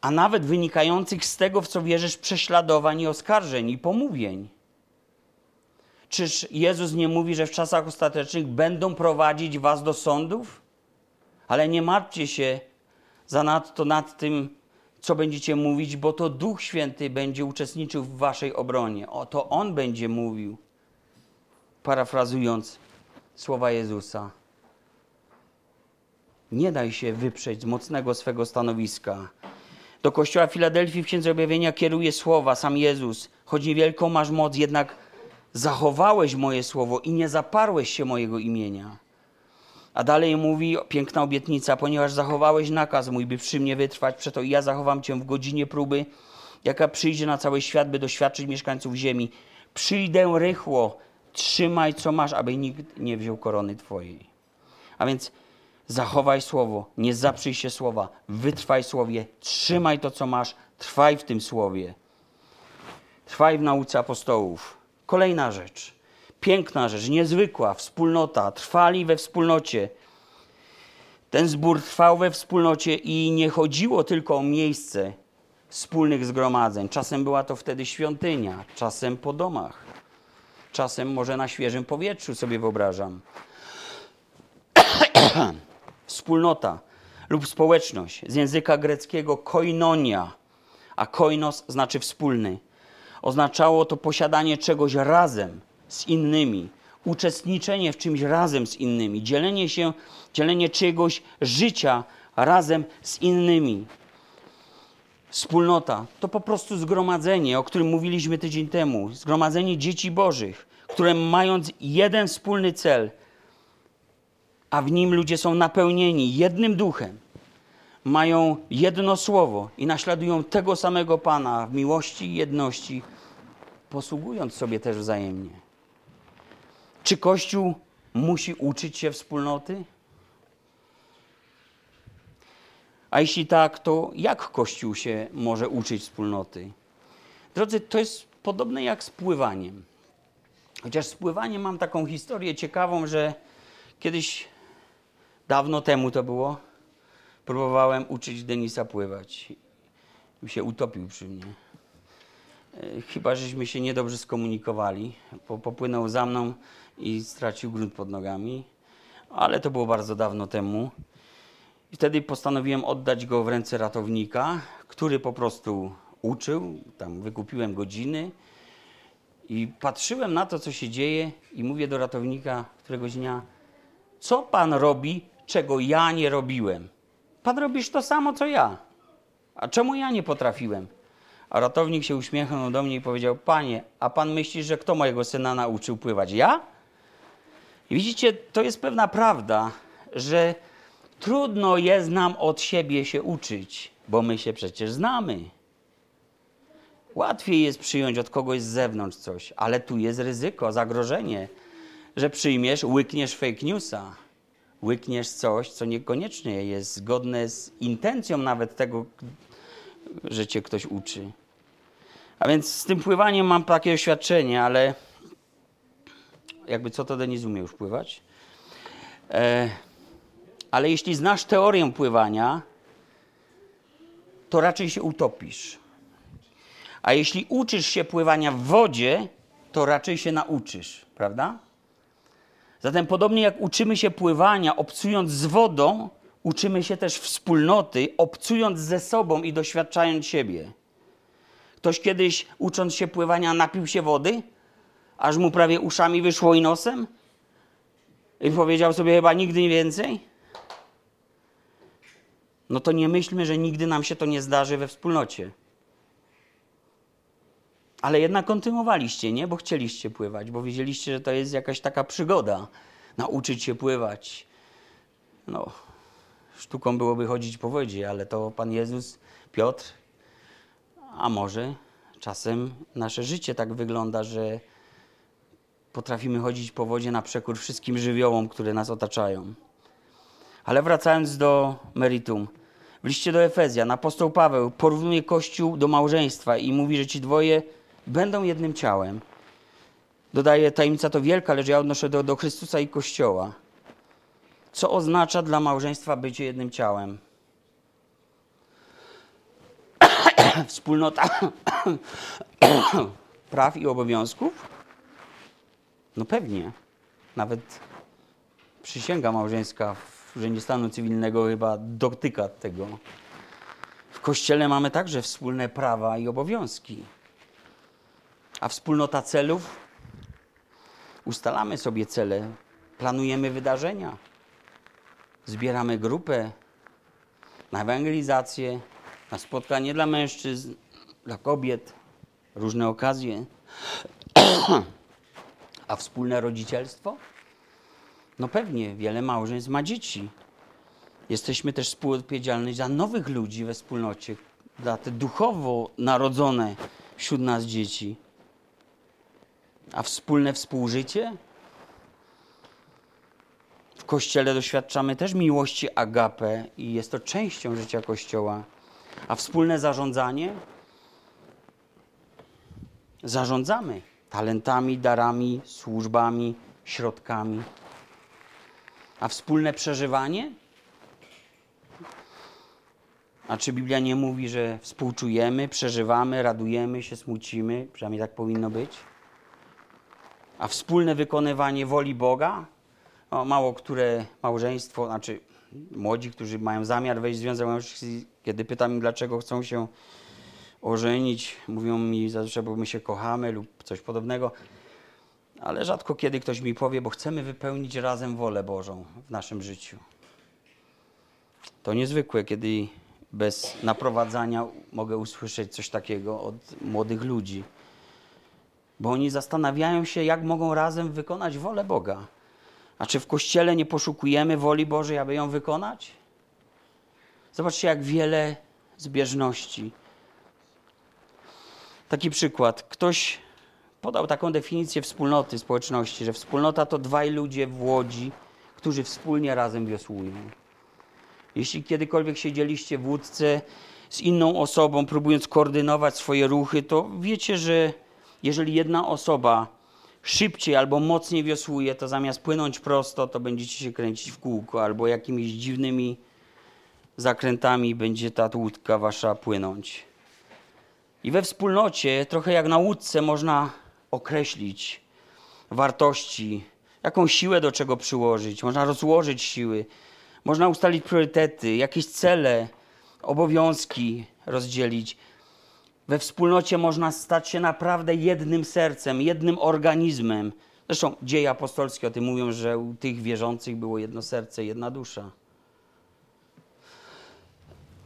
Speaker 1: a nawet wynikających z tego, w co wierzysz, prześladowań i oskarżeń i pomówień. Czyż Jezus nie mówi, że w czasach ostatecznych będą prowadzić was do sądów? Ale nie martwcie się zanadto nad tym, co będziecie mówić, bo to Duch Święty będzie uczestniczył w waszej obronie. O, to On będzie mówił, parafrazując słowa Jezusa. Nie daj się wyprzeć z mocnego swego stanowiska. Do kościoła Filadelfii w Księdze Objawienia kieruje słowa sam Jezus. Choć niewielką masz moc, jednak zachowałeś moje słowo i nie zaparłeś się mojego imienia. A dalej mówi piękna obietnica, ponieważ zachowałeś nakaz mój, by przy mnie wytrwać, przeto i ja zachowam cię w godzinie próby, jaka przyjdzie na cały świat, by doświadczyć mieszkańców ziemi. Przyjdę rychło, trzymaj co masz, aby nikt nie wziął korony twojej. A więc zachowaj słowo, nie zaprzyj się słowa, wytrwaj słowie, trzymaj to co masz, trwaj w tym słowie. Trwaj w nauce apostołów. Kolejna rzecz piękna rzecz, niezwykła wspólnota, trwali we wspólnocie. Ten zbór trwał we wspólnocie i nie chodziło tylko o miejsce wspólnych zgromadzeń. Czasem była to wtedy świątynia, czasem po domach, czasem może na świeżym powietrzu sobie wyobrażam. [coughs] Wspólnota lub społeczność z języka greckiego koinonia, a koinos znaczy wspólny. Oznaczało to posiadanie czegoś razem, z innymi, uczestniczenie w czymś razem z innymi, dzielenie się, dzielenie czegoś życia razem z innymi. Wspólnota to po prostu zgromadzenie, o którym mówiliśmy tydzień temu. Zgromadzenie dzieci Bożych, które mając jeden wspólny cel, a w nim ludzie są napełnieni jednym duchem, mają jedno słowo i naśladują tego samego Pana w miłości i jedności, posługując sobie też wzajemnie. Czy Kościół musi uczyć się wspólnoty? A jeśli tak, to jak Kościół się może uczyć wspólnoty? Drodzy, to jest podobne jak z pływaniem. Chociaż z pływaniem mam taką historię ciekawą, że kiedyś, dawno temu to było, próbowałem uczyć Denisa pływać. I się utopił przy mnie. E, chyba, żeśmy się niedobrze skomunikowali. Popłynął za mną i stracił grunt pod nogami, ale to było bardzo dawno temu. I wtedy postanowiłem oddać go w ręce ratownika, który po prostu uczył, tam wykupiłem godziny i patrzyłem na to, co się dzieje i mówię do ratownika któregoś dnia, co pan robi, czego ja nie robiłem? Pan robisz to samo, co ja. A czemu ja nie potrafiłem? A ratownik się uśmiechnął do mnie i powiedział, panie, a pan myśli, że kto mojego syna nauczył pływać? Ja? I widzicie, to jest pewna prawda, że trudno jest nam od siebie się uczyć, bo my się przecież znamy. Łatwiej jest przyjąć od kogoś z zewnątrz coś, ale tu jest ryzyko, zagrożenie, że przyjmiesz, łykniesz fake newsa, łykniesz coś, co niekoniecznie jest zgodne z intencją nawet tego, że cię ktoś uczy. A więc z tym pływaniem mam takie oświadczenie, ale jakby co to Denis umie już pływać. E, ale jeśli znasz teorię pływania, to raczej się utopisz. A jeśli uczysz się pływania w wodzie, to raczej się nauczysz, prawda? Zatem podobnie jak uczymy się pływania obcując z wodą, uczymy się też wspólnoty, obcując ze sobą i doświadczając siebie. Ktoś kiedyś, ucząc się pływania, napił się wody? aż mu prawie uszami wyszło i nosem? I powiedział sobie chyba nigdy więcej? No to nie myślmy, że nigdy nam się to nie zdarzy we wspólnocie. Ale jednak kontynuowaliście, nie? Bo chcieliście pływać, bo wiedzieliście, że to jest jakaś taka przygoda. Nauczyć się pływać. No, sztuką byłoby chodzić po wodzie, ale to Pan Jezus, Piotr, a może czasem nasze życie tak wygląda, że potrafimy chodzić po wodzie na przekór wszystkim żywiołom, które nas otaczają. Ale wracając do meritum. W liście do Efezjan apostoł Paweł porównuje Kościół do małżeństwa i mówi, że ci dwoje będą jednym ciałem. Dodaje, tajemnica to wielka, lecz ja odnoszę do, do Chrystusa i Kościoła. Co oznacza dla małżeństwa bycie jednym ciałem? [coughs] Wspólnota [coughs] praw i obowiązków? No pewnie. Nawet przysięga małżeńska w urzędzie stanu cywilnego chyba dotyka tego. W kościele mamy także wspólne prawa i obowiązki. A wspólnota celów? Ustalamy sobie cele, planujemy wydarzenia, zbieramy grupę na ewangelizację, na spotkanie dla mężczyzn, dla kobiet, różne okazje. [clears throat] A wspólne rodzicielstwo? No pewnie, wiele małżeństw ma dzieci. Jesteśmy też współodpowiedzialni za nowych ludzi we wspólnocie, dla te duchowo narodzone wśród nas dzieci. A wspólne współżycie? Kościele doświadczamy też miłości agape i jest to częścią życia Kościoła. A wspólne zarządzanie? Zarządzamy talentami, darami, służbami, środkami. A wspólne przeżywanie? A czy Biblia nie mówi, że współczujemy, przeżywamy, radujemy się, smucimy? Przynajmniej tak powinno być. A wspólne wykonywanie woli Boga? No, mało które małżeństwo, znaczy młodzi, którzy mają zamiar wejść w związek małżeński, kiedy pytam im, dlaczego chcą się ożenić, mówią mi zazwyczaj, bo my się kochamy lub coś podobnego. Ale rzadko kiedy ktoś mi powie, bo chcemy wypełnić razem wolę Bożą w naszym życiu. To niezwykłe, kiedy bez naprowadzania mogę usłyszeć coś takiego od młodych ludzi. Bo oni zastanawiają się, jak mogą razem wykonać wolę Boga. A czy w kościele nie poszukujemy woli Bożej, aby ją wykonać? Zobaczcie, jak wiele zbieżności. Taki przykład. Ktoś podał taką definicję wspólnoty, społeczności, że wspólnota to dwaj ludzie w łodzi, którzy wspólnie razem wiosłują. Jeśli kiedykolwiek siedzieliście w łódce z inną osobą, próbując koordynować swoje ruchy, to wiecie, że jeżeli jedna osoba szybciej albo mocniej wiosłuje, to zamiast płynąć prosto, to będziecie się kręcić w kółko, albo jakimiś dziwnymi zakrętami będzie ta łódka wasza płynąć. I we wspólnocie, trochę jak na łódce, można określić wartości, jaką siłę do czego przyłożyć, można rozłożyć siły, można ustalić priorytety, jakieś cele, obowiązki rozdzielić. We wspólnocie można stać się naprawdę jednym sercem, jednym organizmem. Zresztą dzieje apostolskie o tym mówią, że u tych wierzących było jedno serce, jedna dusza.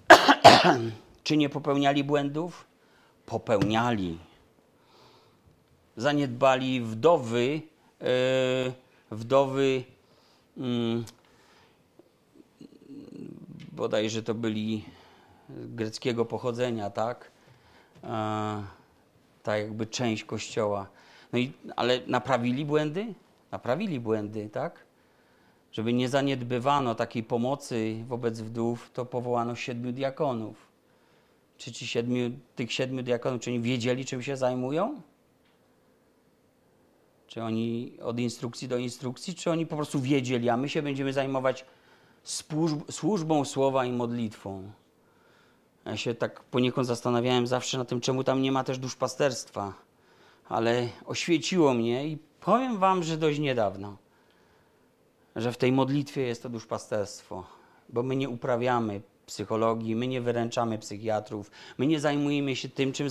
Speaker 1: [clears throat] Czy nie popełniali błędów? Popełniali. Zaniedbali wdowy, yy, wdowy, yy, bodajże to byli greckiego pochodzenia, tak? Tak jakby część kościoła. No i, ale naprawili błędy? Naprawili błędy, tak? Żeby nie zaniedbywano takiej pomocy wobec wdów, to powołano siedmiu diakonów. Czy ci siedmiu, tych siedmiu diakonów, czy oni wiedzieli, czym się zajmują? Czy oni od instrukcji do instrukcji, czy oni po prostu wiedzieli, a my się będziemy zajmować służbą słowa i modlitwą? Ja się tak poniekąd zastanawiałem zawsze na tym, czemu tam nie ma też duszpasterstwa. Ale oświeciło mnie i powiem wam, że dość niedawno, że w tej modlitwie jest to duszpasterstwo, bo my nie uprawiamy psychologii, my nie wyręczamy psychiatrów, my nie zajmujemy się tym, czym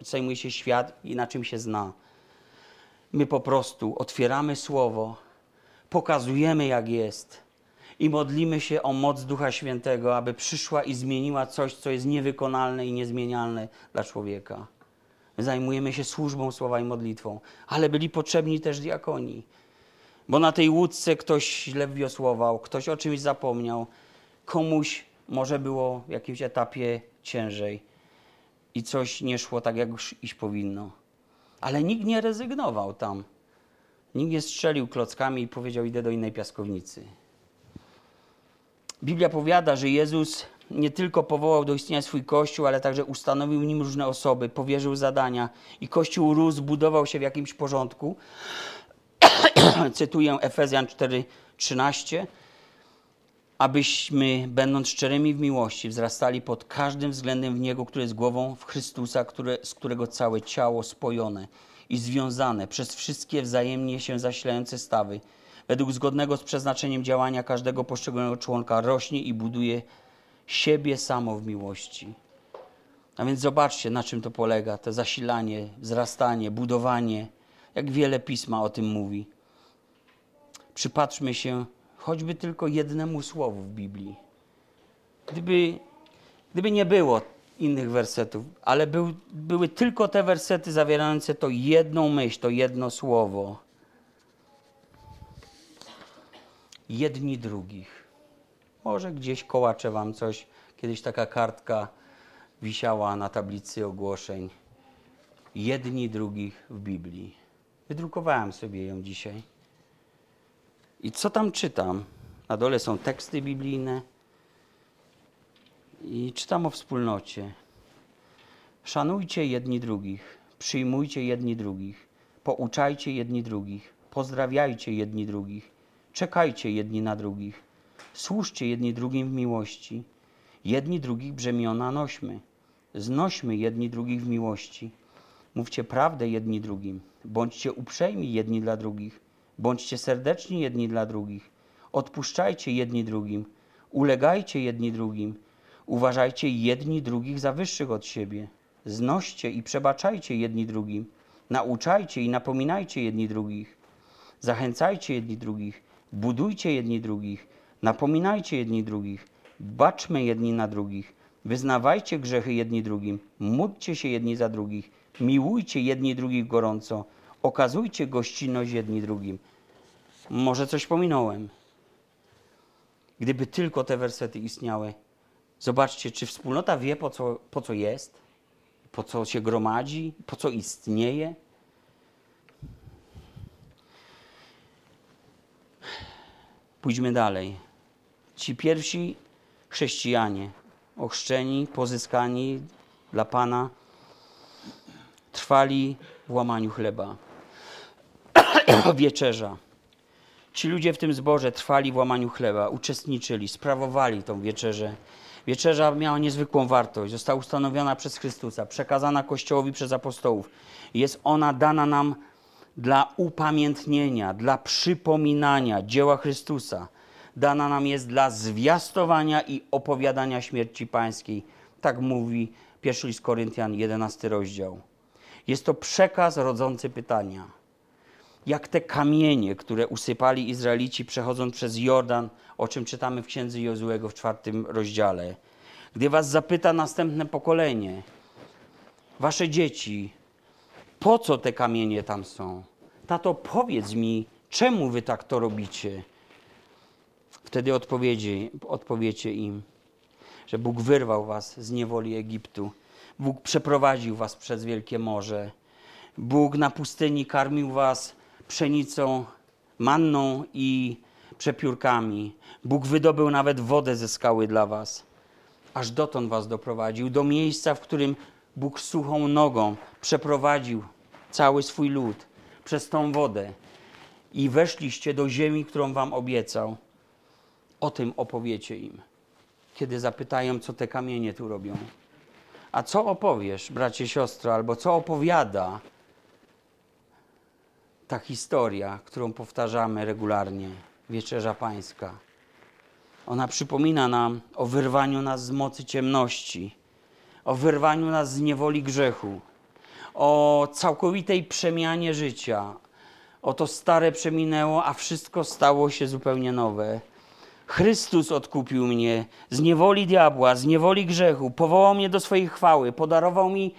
Speaker 1: zajmuje się świat i na czym się zna. My po prostu otwieramy słowo, pokazujemy jak jest i modlimy się o moc Ducha Świętego, aby przyszła i zmieniła coś, co jest niewykonalne i niezmienialne dla człowieka. My zajmujemy się służbą słowa i modlitwą, ale byli potrzebni też diakoni. Bo na tej łódce ktoś źle wiosłował, ktoś o czymś zapomniał, komuś może było w jakimś etapie ciężej i coś nie szło tak, jak już iść powinno. Ale nikt nie rezygnował tam. Nikt nie strzelił klockami i powiedział: Idę do innej piaskownicy. Biblia powiada, że Jezus nie tylko powołał do istnienia swój Kościół, ale także ustanowił nim różne osoby, powierzył zadania i Kościół rósł, budował się w jakimś porządku. [coughs] Cytuję Efezjan 4:13. abyśmy, będąc szczerymi w miłości, wzrastali pod każdym względem w Niego, który jest głową, w Chrystusa, które, z którego całe ciało spojone i związane przez wszystkie wzajemnie się zasilające stawy, według zgodnego z przeznaczeniem działania każdego poszczególnego członka, rośnie i buduje siebie samo w miłości. A więc zobaczcie, na czym to polega: to zasilanie, wzrastanie, budowanie. Jak wiele pisma o tym mówi. Przypatrzmy się choćby tylko jednemu słowu w Biblii. Gdyby, gdyby nie było innych wersetów, ale był, były tylko te wersety zawierające to jedną myśl, to jedno słowo. Jedni drugich. Może gdzieś kołacze wam coś. Kiedyś taka kartka wisiała na tablicy ogłoszeń. Jedni drugich w Biblii. Wydrukowałem sobie ją dzisiaj. I co tam czytam? Na dole są teksty biblijne i czytam o wspólnocie. Szanujcie jedni drugich, przyjmujcie jedni drugich, pouczajcie jedni drugich, pozdrawiajcie jedni drugich, czekajcie jedni na drugich, służcie jedni drugim w miłości, jedni drugich brzemiona nośmy, znośmy jedni drugich w miłości, mówcie prawdę jedni drugim, bądźcie uprzejmi jedni dla drugich, Bądźcie serdeczni jedni dla drugich. Odpuszczajcie jedni drugim. Ulegajcie jedni drugim. Uważajcie jedni drugich za wyższych od siebie. Znoście i przebaczajcie jedni drugim. Nauczajcie i napominajcie jedni drugich. Zachęcajcie jedni drugich. Budujcie jedni drugich. Napominajcie jedni drugich. Baczmy jedni na drugich. Wyznawajcie grzechy jedni drugim. Módlcie się jedni za drugich. Miłujcie jedni drugich gorąco okazujcie gościnność jedni drugim. Może coś pominąłem. Gdyby tylko te wersety istniały, zobaczcie, czy wspólnota wie, po co, po co jest, po co się gromadzi, po co istnieje. Pójdźmy dalej. Ci pierwsi chrześcijanie, ochrzczeni, pozyskani dla Pana, trwali w łamaniu chleba. [clears throat] wieczerza. Ci ludzie w tym zborze trwali w łamaniu chleba, uczestniczyli, sprawowali tą wieczerzę. Wieczerza miała niezwykłą wartość, została ustanowiona przez Chrystusa, przekazana Kościołowi przez apostołów. Jest ona dana nam dla upamiętnienia, dla przypominania dzieła Chrystusa. Dana nam jest dla zwiastowania i opowiadania śmierci pańskiej. Tak mówi pierwszy list Koryntian, 11 rozdział. Jest to przekaz rodzący pytania jak te kamienie, które usypali Izraelici przechodząc przez Jordan, o czym czytamy w księdze Jozuego w czwartym rozdziale. Gdy was zapyta następne pokolenie, wasze dzieci, po co te kamienie tam są? Tato, powiedz mi, czemu wy tak to robicie? Wtedy odpowiedzi, odpowiecie im, że Bóg wyrwał was z niewoli Egiptu. Bóg przeprowadził was przez Wielkie Morze. Bóg na pustyni karmił was pszenicą, manną i przepiórkami. Bóg wydobył nawet wodę ze skały dla was. Aż dotąd was doprowadził, do miejsca, w którym Bóg suchą nogą przeprowadził cały swój lud przez tą wodę i weszliście do ziemi, którą wam obiecał. O tym opowiecie im, kiedy zapytają, co te kamienie tu robią. A co opowiesz, bracie, siostro, albo co opowiada ta historia, którą powtarzamy regularnie, Wieczerza Pańska. Ona przypomina nam o wyrwaniu nas z mocy ciemności, o wyrwaniu nas z niewoli grzechu, o całkowitej przemianie życia. Oto stare przeminęło, a wszystko stało się zupełnie nowe. Chrystus odkupił mnie z niewoli diabła, z niewoli grzechu, powołał mnie do swojej chwały, podarował mi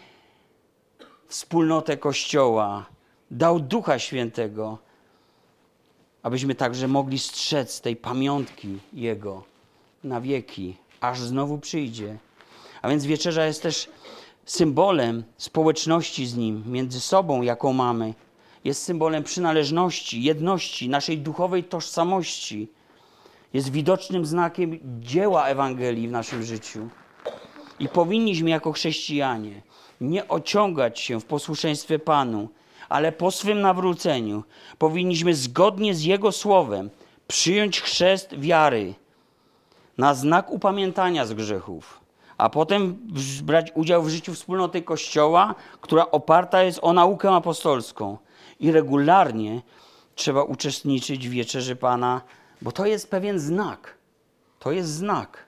Speaker 1: wspólnotę Kościoła, dał Ducha Świętego, abyśmy także mogli strzec tej pamiątki Jego na wieki, aż znowu przyjdzie. A więc wieczerza jest też symbolem społeczności z Nim, między sobą, jaką mamy. Jest symbolem przynależności, jedności, naszej duchowej tożsamości. Jest widocznym znakiem dzieła Ewangelii w naszym życiu. I powinniśmy jako chrześcijanie nie ociągać się w posłuszeństwie Panu, ale po swym nawróceniu powinniśmy zgodnie z Jego słowem przyjąć chrzest wiary na znak upamiętania z grzechów, a potem brać udział w życiu wspólnoty Kościoła, która oparta jest o naukę apostolską. I regularnie trzeba uczestniczyć w wieczerzy Pana, bo to jest pewien znak. To jest znak.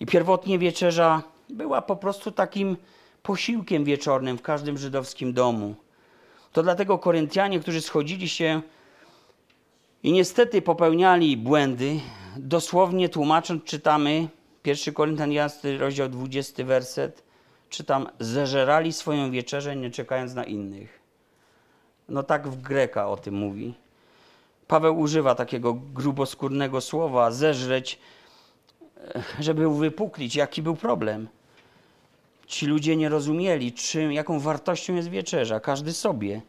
Speaker 1: I pierwotnie wieczerza była po prostu takim posiłkiem wieczornym w każdym żydowskim domu. To dlatego Koryntianie, którzy schodzili się i niestety popełniali błędy, dosłownie tłumacząc, czytamy 1 Koryntian 11, rozdział 20, werset, czytam, zeżerali swoją wieczerzę, nie czekając na innych. No tak w Greka o tym mówi. Paweł używa takiego gruboskórnego słowa, zeżreć, żeby uwypuklić, jaki był problem. Ci ludzie nie rozumieli, czym, jaką wartością jest wieczerza, każdy sobie.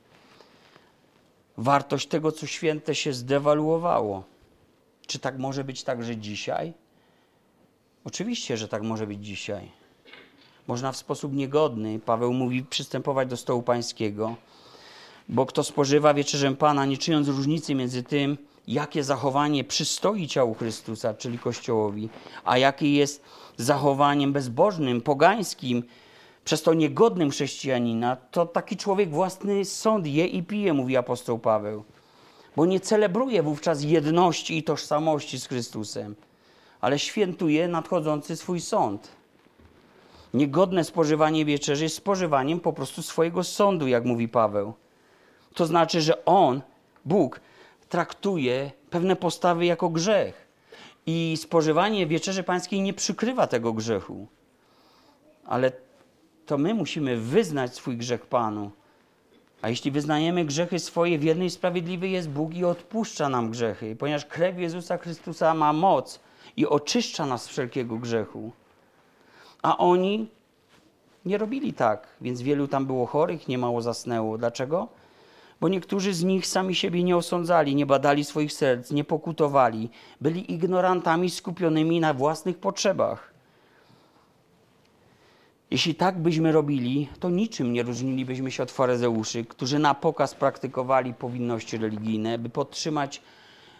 Speaker 1: Wartość tego, co święte, się zdewaluowało. Czy tak może być także dzisiaj? Oczywiście, że tak może być dzisiaj. Można w sposób niegodny, Paweł mówi, przystępować do stołu pańskiego, bo kto spożywa wieczerzę Pana, nie czyniąc różnicy między tym, jakie zachowanie przystoi ciału Chrystusa, czyli Kościołowi, a jakie jest zachowaniem bezbożnym, pogańskim, przez to niegodnym chrześcijanina, to taki człowiek własny sąd je i pije, mówi apostoł Paweł. Bo nie celebruje wówczas jedności i tożsamości z Chrystusem, ale świętuje nadchodzący swój sąd. Niegodne spożywanie wieczerzy jest spożywaniem po prostu swojego sądu, jak mówi Paweł. To znaczy, że on, Bóg, traktuje pewne postawy jako grzech. I spożywanie wieczerzy pańskiej nie przykrywa tego grzechu. Ale to my musimy wyznać swój grzech Panu. A jeśli wyznajemy grzechy swoje, wierny i sprawiedliwy jest Bóg i odpuszcza nam grzechy, ponieważ krew Jezusa Chrystusa ma moc i oczyszcza nas z wszelkiego grzechu. A oni nie robili tak, więc wielu tam było chorych, niemało zasnęło. Dlaczego? Bo niektórzy z nich sami siebie nie osądzali, nie badali swoich serc, nie pokutowali, byli ignorantami skupionymi na własnych potrzebach. Jeśli tak byśmy robili, to niczym nie różnilibyśmy się od faryzeuszy, którzy na pokaz praktykowali powinności religijne, by podtrzymać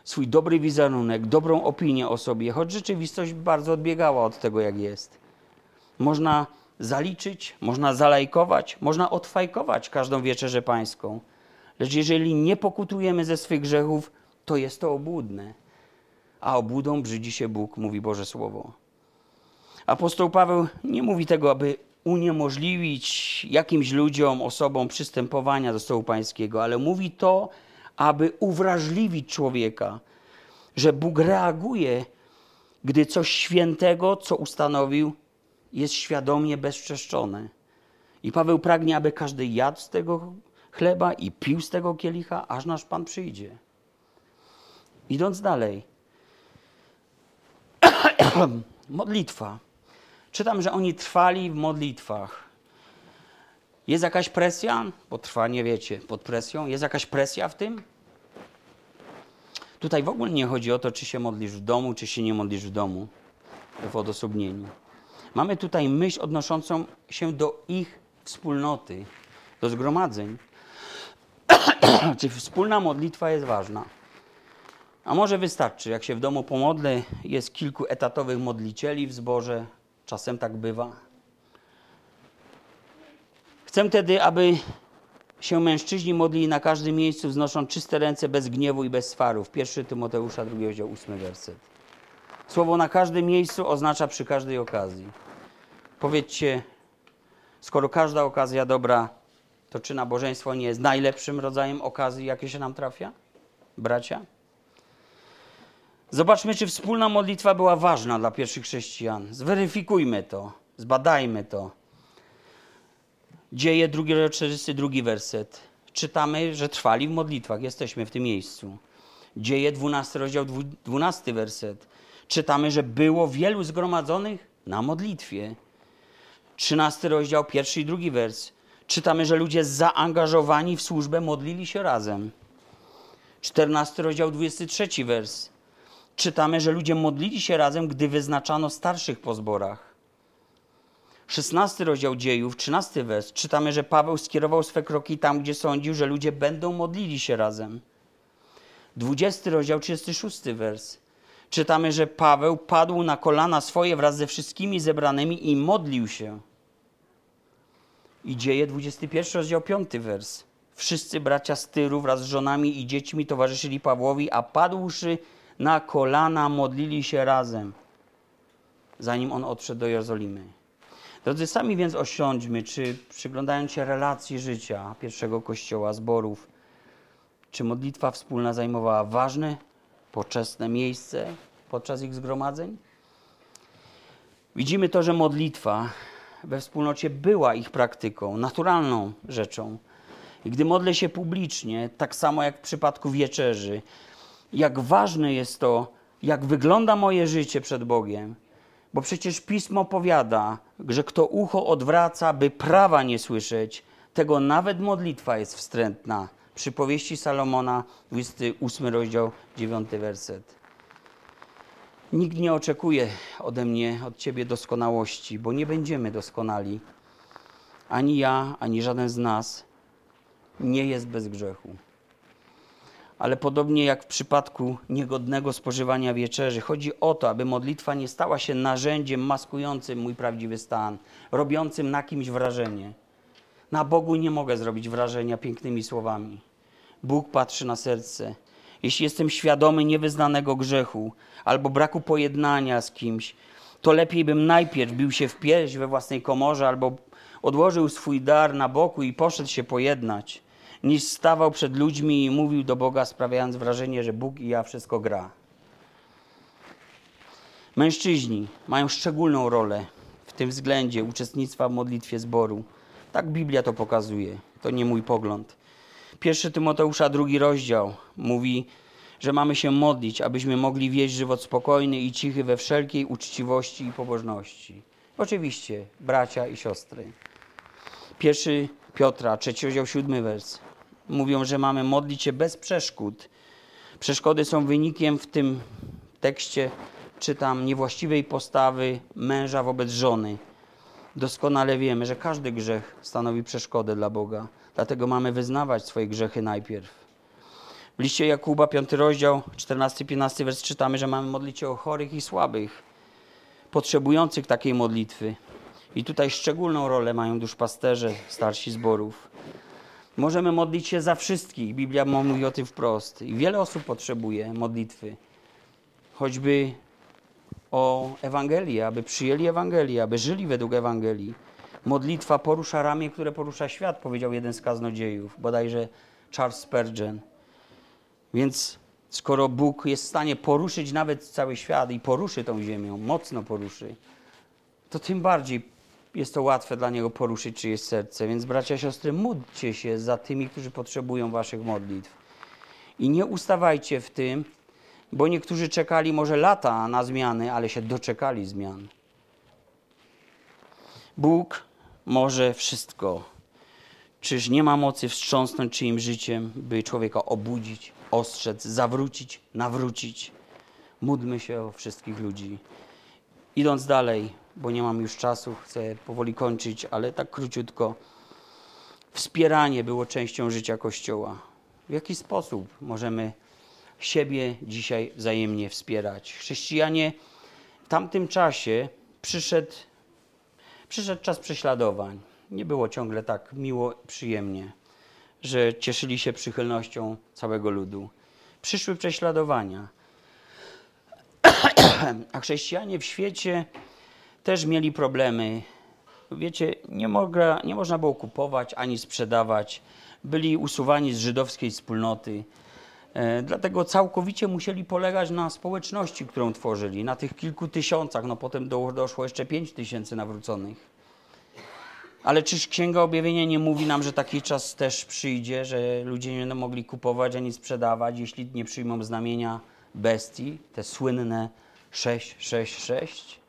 Speaker 1: swój dobry wizerunek, dobrą opinię o sobie, choć rzeczywistość bardzo odbiegała od tego, jak jest. Można zaliczyć, można zalajkować, można odfajkować każdą wieczerzę pańską. Lecz jeżeli nie pokutujemy ze swych grzechów, to jest to obłudne. A obłudą brzydzi się Bóg, mówi Boże Słowo. Apostoł Paweł nie mówi tego, aby uniemożliwić jakimś ludziom, osobom przystępowania do stołu pańskiego, ale mówi to, aby uwrażliwić człowieka, że Bóg reaguje, gdy coś świętego, co ustanowił, jest świadomie bezczeszczone. I Paweł pragnie, aby każdy jadł z tego chleba i pił z tego kielicha, aż nasz Pan przyjdzie. Idąc dalej. [clears throat] Modlitwa. Czytam, że oni trwali w modlitwach. Jest jakaś presja? Bo trwanie, wiecie, pod presją. Jest jakaś presja w tym? Tutaj w ogóle nie chodzi o to, czy się modlisz w domu, czy się nie modlisz w domu, w odosobnieniu. Mamy tutaj myśl odnoszącą się do ich wspólnoty, do zgromadzeń. [clears throat] czy wspólna modlitwa jest ważna? A może wystarczy, jak się w domu pomodlę, jest kilku etatowych modlicieli w zborze, Czasem tak bywa. Chcę tedy, aby się mężczyźni modlili na każdym miejscu, wznosząc czyste ręce bez gniewu i bez swarów. 1 Tymoteusza, 2 rozdział, 8 werset. Słowo na każdym miejscu oznacza przy każdej okazji. Powiedzcie, skoro każda okazja dobra, to czy nabożeństwo nie jest najlepszym rodzajem okazji, jakie się nam trafia? Bracia? Zobaczmy, czy wspólna modlitwa była ważna dla pierwszych chrześcijan. Zweryfikujmy to, zbadajmy to. Dzieje, drugi, 42 werset. Czytamy, że trwali w modlitwach. Jesteśmy w tym miejscu. Dzieje, 12 rozdział, 12 werset. Czytamy, że było wielu zgromadzonych na modlitwie. 13 rozdział, pierwszy i drugi wers. Czytamy, że ludzie zaangażowani w służbę modlili się razem. 14 rozdział, 23 wers czytamy, że ludzie modlili się razem, gdy wyznaczano starszych po zborach. 16 rozdział dziejów, 13 wers, czytamy, że Paweł skierował swe kroki tam, gdzie sądził, że ludzie będą modlili się razem. 20 rozdział, 36 wers. czytamy, że Paweł padł na kolana swoje wraz ze wszystkimi zebranymi i modlił się. I dzieje 21 rozdział 5 wers. Wszyscy bracia z Tyru wraz z żonami i dziećmi towarzyszyli Pawłowi, a padłszy na kolana modlili się razem, zanim on odszedł do Jerozolimy. Drodzy, sami więc osiądźmy, czy przyglądając się relacji życia pierwszego kościoła, zborów, czy modlitwa wspólna zajmowała ważne, poczesne miejsce podczas ich zgromadzeń? Widzimy to, że modlitwa we wspólnocie była ich praktyką, naturalną rzeczą. I gdy modlę się publicznie, tak samo jak w przypadku wieczerzy, jak ważne jest to, jak wygląda moje życie przed Bogiem, bo przecież pismo powiada, że kto ucho odwraca, by prawa nie słyszeć, tego nawet modlitwa jest wstrętna. Przypowieści Salomona, 28 rozdział, 9 werset. Nikt nie oczekuje ode mnie, od ciebie doskonałości, bo nie będziemy doskonali. Ani ja, ani żaden z nas nie jest bez grzechu. Ale podobnie jak w przypadku niegodnego spożywania wieczerzy, chodzi o to, aby modlitwa nie stała się narzędziem maskującym mój prawdziwy stan, robiącym na kimś wrażenie. Na Bogu nie mogę zrobić wrażenia pięknymi słowami. Bóg patrzy na serce. Jeśli jestem świadomy niewyznanego grzechu albo braku pojednania z kimś, to lepiej bym najpierw bił się w pierś we własnej komorze albo odłożył swój dar na boku i poszedł się pojednać niż stawał przed ludźmi i mówił do Boga, sprawiając wrażenie, że Bóg i ja wszystko gra. Mężczyźni mają szczególną rolę w tym względzie uczestnictwa w modlitwie zboru. Tak Biblia to pokazuje. To nie mój pogląd. Pierwszy Tymoteusza, drugi rozdział mówi, że mamy się modlić, abyśmy mogli wieść żywot spokojny i cichy we wszelkiej uczciwości i pobożności. Oczywiście, bracia i siostry. Pierwszy Piotra, trzeci rozdział, siódmy wers mówią, że mamy modlić się bez przeszkód. Przeszkody są wynikiem w tym tekście, czytam, niewłaściwej postawy męża wobec żony. Doskonale wiemy, że każdy grzech stanowi przeszkodę dla Boga. Dlatego mamy wyznawać swoje grzechy najpierw. W liście Jakuba, 5 rozdział, 14-15 wers czytamy, że mamy modlić się o chorych i słabych, potrzebujących takiej modlitwy. I tutaj szczególną rolę mają duszpasterze, starsi zborów. Możemy modlić się za wszystkich. Biblia mówi o tym wprost. I wiele osób potrzebuje modlitwy. Choćby o Ewangelię, aby przyjęli Ewangelię, aby żyli według Ewangelii. Modlitwa porusza ramię, które porusza świat, powiedział jeden z kaznodziejów, bodajże Charles Spurgeon. Więc skoro Bóg jest w stanie poruszyć nawet cały świat i poruszy tą ziemią, mocno poruszy, to tym bardziej jest to łatwe dla Niego poruszyć czyjeś serce. Więc bracia, siostry, módlcie się za tymi, którzy potrzebują Waszych modlitw. I nie ustawajcie w tym, bo niektórzy czekali może lata na zmiany, ale się doczekali zmian. Bóg może wszystko. Czyż nie ma mocy wstrząsnąć czyim życiem, by człowieka obudzić, ostrzec, zawrócić, nawrócić? Módlmy się o wszystkich ludzi. Idąc dalej, bo nie mam już czasu, chcę powoli kończyć, ale tak króciutko. Wspieranie było częścią życia Kościoła. W jaki sposób możemy siebie dzisiaj wzajemnie wspierać? Chrześcijanie w tamtym czasie przyszedł, przyszedł czas prześladowań. Nie było ciągle tak miło, przyjemnie, że cieszyli się przychylnością całego ludu. Przyszły prześladowania. [clears throat] A chrześcijanie w świecie też mieli problemy. Wiecie, nie, mogła, nie można było kupować ani sprzedawać. Byli usuwani z żydowskiej wspólnoty. E, dlatego całkowicie musieli polegać na społeczności, którą tworzyli, na tych kilku tysiącach. No potem do, doszło jeszcze pięć tysięcy nawróconych. Ale czyż Księga Objawienia nie mówi nam, że taki czas też przyjdzie, że ludzie nie będą mogli kupować ani sprzedawać, jeśli nie przyjmą znamienia bestii, te słynne 666?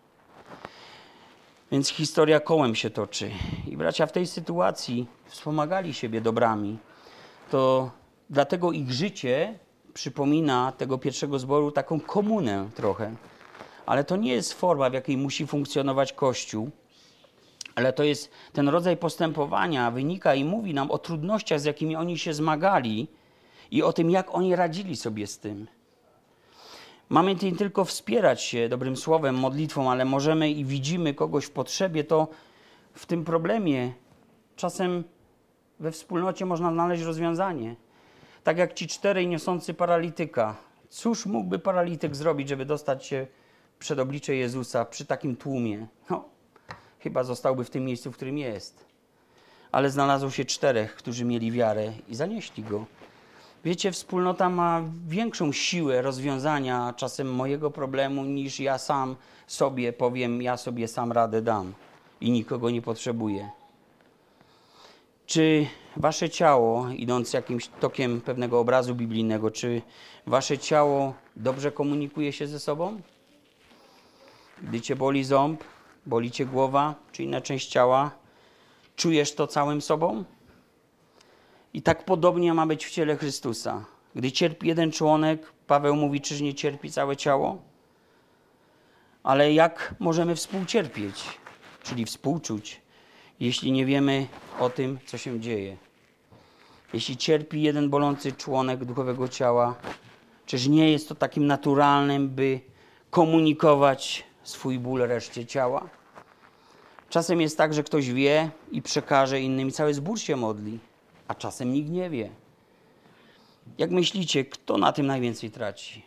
Speaker 1: Więc historia kołem się toczy. I bracia w tej sytuacji wspomagali siebie dobrami. To dlatego ich życie przypomina tego pierwszego zboru taką komunę trochę. Ale to nie jest forma, w jakiej musi funkcjonować Kościół, ale to jest ten rodzaj postępowania, wynika i mówi nam o trudnościach, z jakimi oni się zmagali i o tym, jak oni radzili sobie z tym. Mamy nie tylko wspierać się dobrym słowem, modlitwą, ale możemy i widzimy kogoś w potrzebie, to w tym problemie czasem we wspólnocie można znaleźć rozwiązanie. Tak jak ci czterej niosący paralityka. Cóż mógłby paralityk zrobić, żeby dostać się przed oblicze Jezusa przy takim tłumie? No, chyba zostałby w tym miejscu, w którym jest. Ale znalazło się czterech, którzy mieli wiarę i zanieśli go. Wiecie, wspólnota ma większą siłę rozwiązania czasem mojego problemu niż ja sam sobie powiem, ja sobie sam radę dam i nikogo nie potrzebuję. Czy wasze ciało, idąc jakimś tokiem pewnego obrazu biblijnego, czy wasze ciało dobrze komunikuje się ze sobą? Gdy cię boli ząb, boli cię głowa, czy inna część ciała, czujesz to całym sobą? I tak podobnie ma być w ciele Chrystusa. Gdy cierpi jeden członek, Paweł mówi, czyż nie cierpi całe ciało? Ale jak możemy współcierpieć, czyli współczuć, jeśli nie wiemy o tym, co się dzieje? Jeśli cierpi jeden bolący członek duchowego ciała, czyż nie jest to takim naturalnym, by komunikować swój ból reszcie ciała? Czasem jest tak, że ktoś wie i przekaże innym i cały zbór się modli a czasem nikt nie wie. Jak myślicie, kto na tym najwięcej traci?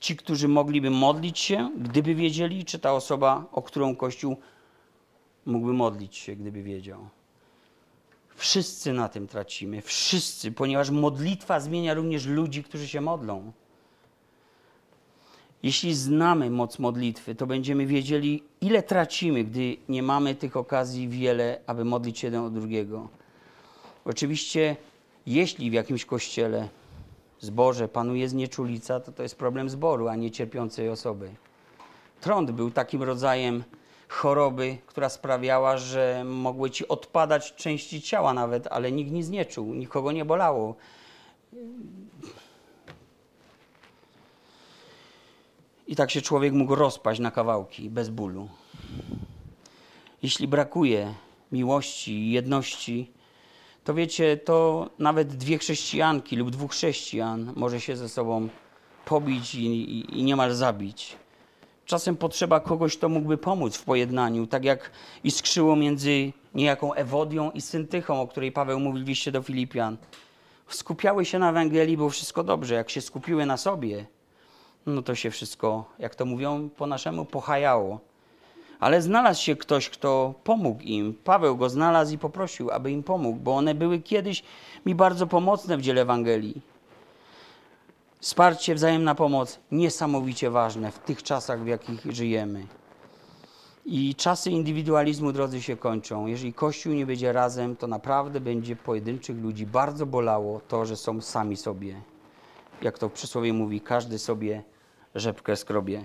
Speaker 1: Ci, którzy mogliby modlić się, gdyby wiedzieli, czy ta osoba, o którą Kościół mógłby modlić się, gdyby wiedział. Wszyscy na tym tracimy, wszyscy, ponieważ modlitwa zmienia również ludzi, którzy się modlą. Jeśli znamy moc modlitwy, to będziemy wiedzieli, ile tracimy, gdy nie mamy tych okazji wiele, aby modlić się jeden od drugiego. Oczywiście, jeśli w jakimś kościele zborze panuje znieczulica, to to jest problem zboru, a nie cierpiącej osoby. Trąd był takim rodzajem choroby, która sprawiała, że mogły ci odpadać części ciała nawet, ale nikt nic nie czuł, nikogo nie bolało. I tak się człowiek mógł rozpaść na kawałki bez bólu. Jeśli brakuje miłości i jedności, to wiecie, to nawet dwie chrześcijanki lub dwóch chrześcijan może się ze sobą pobić i, i, i niemal zabić. Czasem potrzeba kogoś, kto mógłby pomóc w pojednaniu, tak jak iskrzyło między niejaką Ewodią i Syntychą, o której Paweł mówił w liście do Filipian. Skupiały się na Ewangelii, było wszystko dobrze. Jak się skupiły na sobie, no to się wszystko, jak to mówią po naszemu, pochajało. Ale znalazł się ktoś, kto pomógł im. Paweł go znalazł i poprosił, aby im pomógł, bo one były kiedyś mi bardzo pomocne w dziele Ewangelii. Wsparcie, wzajemna pomoc niesamowicie ważne w tych czasach, w jakich żyjemy. I czasy indywidualizmu, drodzy, się kończą. Jeżeli Kościół nie będzie razem, to naprawdę będzie pojedynczych ludzi bardzo bolało to, że są sami sobie. Jak to w przysłowie mówi, każdy sobie rzepkę skrobie.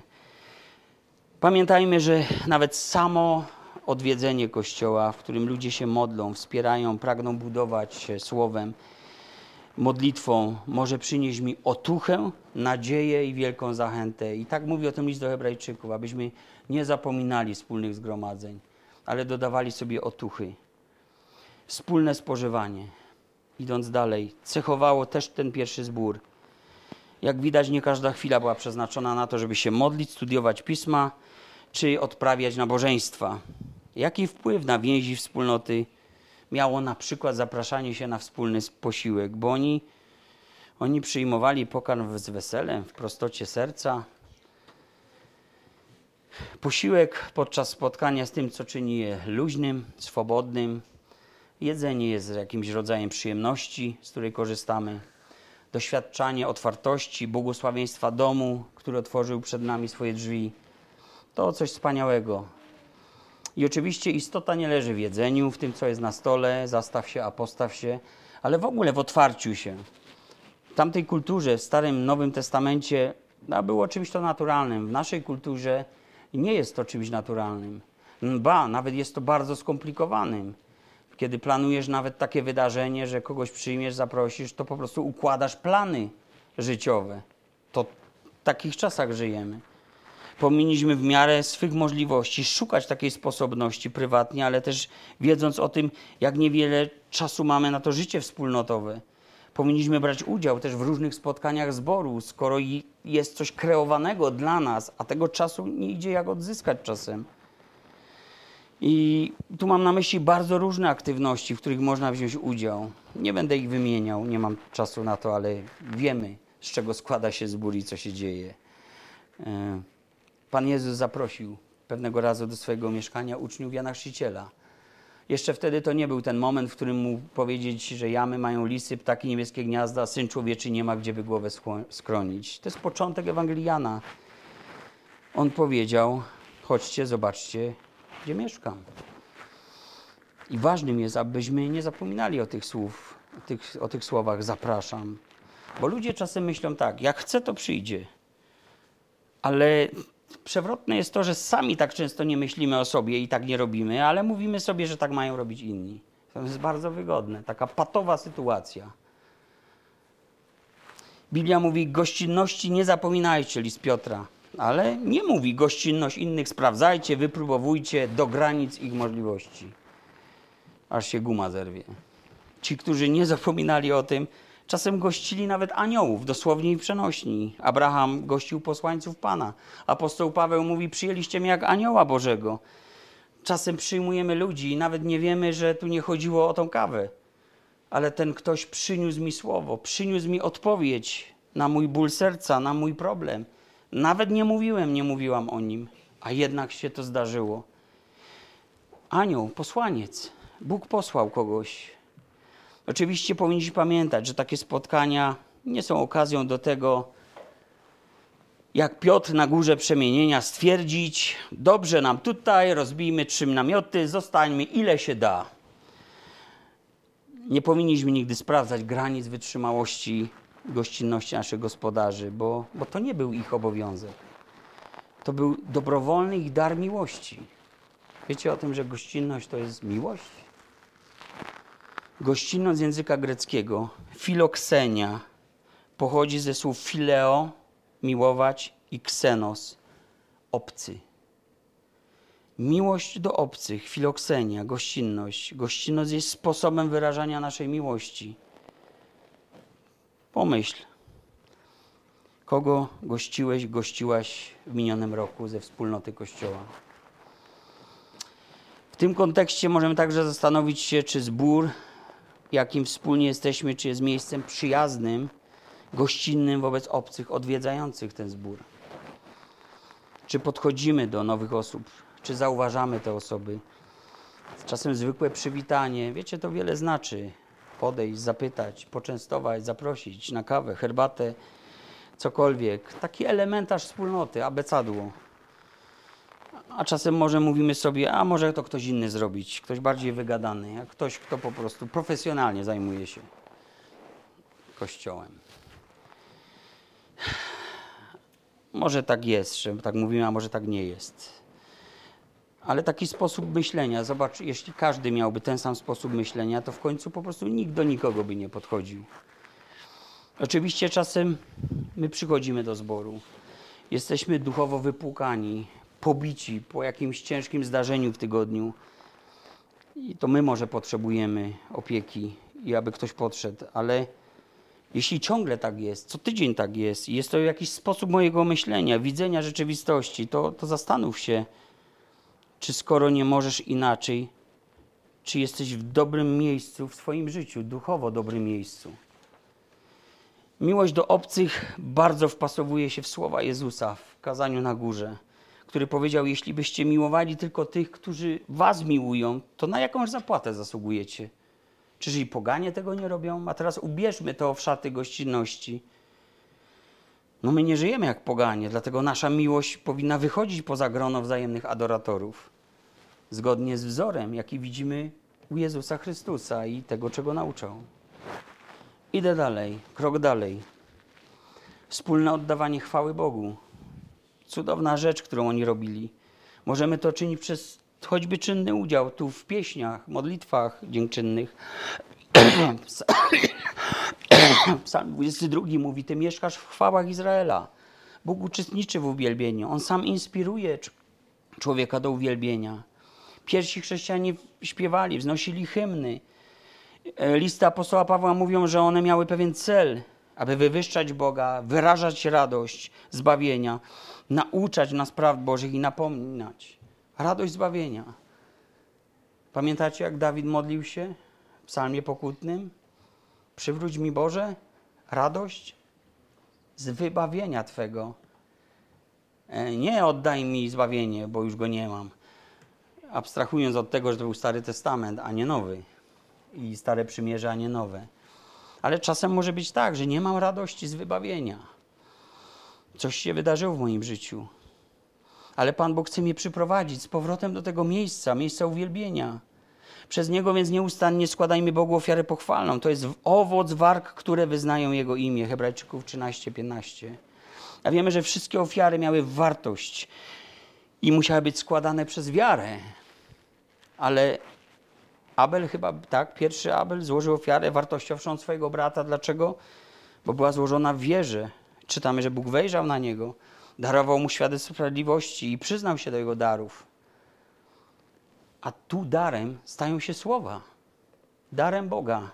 Speaker 1: Pamiętajmy, że nawet samo odwiedzenie kościoła, w którym ludzie się modlą, wspierają, pragną budować się słowem, modlitwą, może przynieść mi otuchę, nadzieję i wielką zachętę. I tak mówi o tym list do Hebrajczyków, abyśmy nie zapominali wspólnych zgromadzeń, ale dodawali sobie otuchy. Wspólne spożywanie. Idąc dalej, cechowało też ten pierwszy zbór. Jak widać, nie każda chwila była przeznaczona na to, żeby się modlić, studiować pisma, czy odprawiać nabożeństwa. Jaki wpływ na więzi wspólnoty miało na przykład zapraszanie się na wspólny posiłek, bo oni, oni przyjmowali pokarm z weselem, w prostocie serca. Posiłek podczas spotkania z tym, co czyni je luźnym, swobodnym. Jedzenie jest jakimś rodzajem przyjemności, z której korzystamy. Doświadczanie otwartości, błogosławieństwa domu, który otworzył przed nami swoje drzwi to coś wspaniałego. I oczywiście istota nie leży w jedzeniu, w tym, co jest na stole, zastaw się, a postaw się, ale w ogóle w otwarciu się. W tamtej kulturze, w Starym, Nowym Testamencie, no, było czymś to naturalnym. W naszej kulturze nie jest to czymś naturalnym. Ba, nawet jest to bardzo skomplikowanym. Kiedy planujesz nawet takie wydarzenie, że kogoś przyjmiesz, zaprosisz, to po prostu układasz plany życiowe. To w takich czasach żyjemy powinniśmy w miarę swych możliwości szukać takiej sposobności prywatnie, ale też wiedząc o tym, jak niewiele czasu mamy na to życie wspólnotowe. Powinniśmy brać udział też w różnych spotkaniach zboru, skoro jest coś kreowanego dla nas, a tego czasu nie idzie jak odzyskać czasem. I tu mam na myśli bardzo różne aktywności, w których można wziąć udział. Nie będę ich wymieniał, nie mam czasu na to, ale wiemy, z czego składa się zbór i co się dzieje. Pan Jezus zaprosił pewnego razu do swojego mieszkania uczniów Jana Chrzciciela. Jeszcze wtedy to nie był ten moment, w którym mógł powiedzieć, że jamy mają lisy, ptaki niebieskie gniazda, Syn Człowieczy nie ma gdzie by głowę skronić. To jest początek Ewangelii Jana. On powiedział, chodźcie, zobaczcie, gdzie mieszkam. I ważnym jest, abyśmy nie zapominali o tych słów, o tych, o tych słowach zapraszam. Bo ludzie czasem myślą tak, jak chce, to przyjdzie. Ale przewrotne jest to, że sami tak często nie myślimy o sobie i tak nie robimy, ale mówimy sobie, że tak mają robić inni. To jest bardzo wygodne, taka patowa sytuacja. Biblia mówi, gościnności nie zapominajcie, list Piotra, ale nie mówi gościnność innych sprawdzajcie, wypróbowujcie do granic ich możliwości. Aż się guma zerwie. Ci, którzy nie zapominali o tym, czasem gościli nawet aniołów, dosłownie i przenośni. Abraham gościł posłańców Pana. Apostoł Paweł mówi, przyjęliście mnie jak anioła Bożego. Czasem przyjmujemy ludzi i nawet nie wiemy, że tu nie chodziło o tą kawę. Ale ten ktoś przyniósł mi słowo, przyniósł mi odpowiedź na mój ból serca, na mój problem. Nawet nie mówiłem, nie mówiłam o nim, a jednak się to zdarzyło. Anioł, posłaniec, Bóg posłał kogoś. Oczywiście powinniśmy pamiętać, że takie spotkania nie są okazją do tego, jak Piotr na górze przemienienia stwierdzić: Dobrze nam tutaj, rozbijmy trzy namioty, zostańmy ile się da. Nie powinniśmy nigdy sprawdzać granic wytrzymałości gościnności naszych gospodarzy, bo, bo to nie był ich obowiązek. To był dobrowolny ich dar miłości. Wiecie o tym, że gościnność to jest miłość? Gościnność języka greckiego, filoksenia, pochodzi ze słów fileo, miłować, i ksenos, obcy. Miłość do obcych, filoksenia, gościnność. Gościnność jest sposobem wyrażania naszej miłości. Pomyśl, kogo gościłeś, gościłaś w minionym roku ze wspólnoty Kościoła. W tym kontekście możemy także zastanowić się, czy zbór, jakim wspólnie jesteśmy, czy jest miejscem przyjaznym, gościnnym wobec obcych, odwiedzających ten zbór. Czy podchodzimy do nowych osób, czy zauważamy te osoby. Czasem zwykłe przywitanie, wiecie, to wiele znaczy. Podejść, zapytać, poczęstować, zaprosić na kawę, herbatę, cokolwiek. Taki elementarz wspólnoty, abecadło. A czasem może mówimy sobie, a może to ktoś inny zrobić, ktoś bardziej wygadany, a ktoś, kto po prostu profesjonalnie zajmuje się kościołem. Może tak jest, że tak mówimy, a może tak nie jest. Ale taki sposób myślenia, zobacz, jeśli każdy miałby ten sam sposób myślenia, to w końcu po prostu nikt do nikogo by nie podchodził. Oczywiście czasem my przychodzimy do zboru, jesteśmy duchowo wypłukani, pobici po jakimś ciężkim zdarzeniu w tygodniu. I to my może potrzebujemy opieki i aby ktoś podszedł, ale jeśli ciągle tak jest, co tydzień tak jest, i jest to jakiś sposób mojego myślenia, widzenia rzeczywistości, to, to zastanów się, czy skoro nie możesz inaczej, czy jesteś w dobrym miejscu w swoim życiu, duchowo dobrym miejscu. Miłość do obcych bardzo wpasowuje się w słowa Jezusa w kazaniu na górze, który powiedział: Jeśli byście miłowali tylko tych, którzy was miłują, to na jakąś zapłatę zasługujecie. Czyż i poganie tego nie robią? A teraz ubierzmy to w szaty gościnności. No my nie żyjemy jak poganie, dlatego nasza miłość powinna wychodzić poza grono wzajemnych adoratorów. Zgodnie z wzorem, jaki widzimy u Jezusa Chrystusa i tego, czego nauczał. Idę dalej, krok dalej. Wspólne oddawanie chwały Bogu. Cudowna rzecz, którą oni robili. Możemy to czynić przez choćby czynny udział tu w pieśniach, modlitwach dziękczynnych. [coughs] Psalm 22 mówi: Ty mieszkasz w chwałach Izraela. Bóg uczestniczy w uwielbieniu. On sam inspiruje cz- człowieka do uwielbienia. Pierwsi chrześcijanie śpiewali, wznosili hymny. E, listy apostoła Pawła mówią, że one miały pewien cel, aby wywyższać Boga, wyrażać radość zbawienia, nauczać nas praw Bożych i napominać. Radość zbawienia. Pamiętacie, jak Dawid modlił się w psalmie pokutnym? Przywróć mi Boże radość z wybawienia Twego. E, nie oddaj mi zbawienie, bo już go nie mam. Abstrahując od tego, że to był Stary Testament, a nie Nowy. I Stare Przymierze, a nie Nowe. Ale czasem może być tak, że nie mam radości z wybawienia. Coś się wydarzyło w moim życiu. Ale Pan Bóg chce mnie przyprowadzić z powrotem do tego miejsca, miejsca uwielbienia. Przez Niego więc nieustannie składajmy Bogu ofiarę pochwalną. To jest owoc warg, które wyznają Jego imię. Hebrajczyków 13-15. A wiemy, że wszystkie ofiary miały wartość i musiały być składane przez wiarę. Ale Abel chyba, tak, pierwszy Abel złożył ofiarę wartościowszą swojego brata. Dlaczego? Bo była złożona w wierze. Czytamy, że Bóg wejrzał na niego, darował mu świadectwo sprawiedliwości i przyznał się do jego darów. A tu darem stają się słowa. Darem Boga.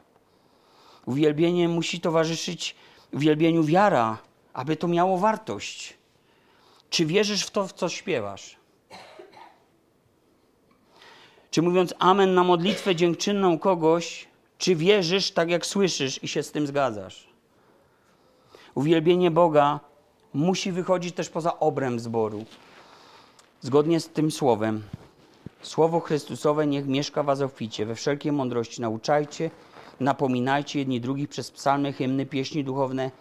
Speaker 1: Uwielbienie musi towarzyszyć uwielbieniu wiara, aby to miało wartość. Czy wierzysz w to, w co śpiewasz? Czy mówiąc amen na modlitwę dziękczynną kogoś, czy wierzysz tak jak słyszysz i się z tym zgadzasz? Uwielbienie Boga musi wychodzić też poza obręb zboru. Zgodnie z tym słowem. Słowo Chrystusowe niech mieszka was obficie. We wszelkiej mądrości nauczajcie, napominajcie jedni drugich przez psalmy, hymny, pieśni duchowne,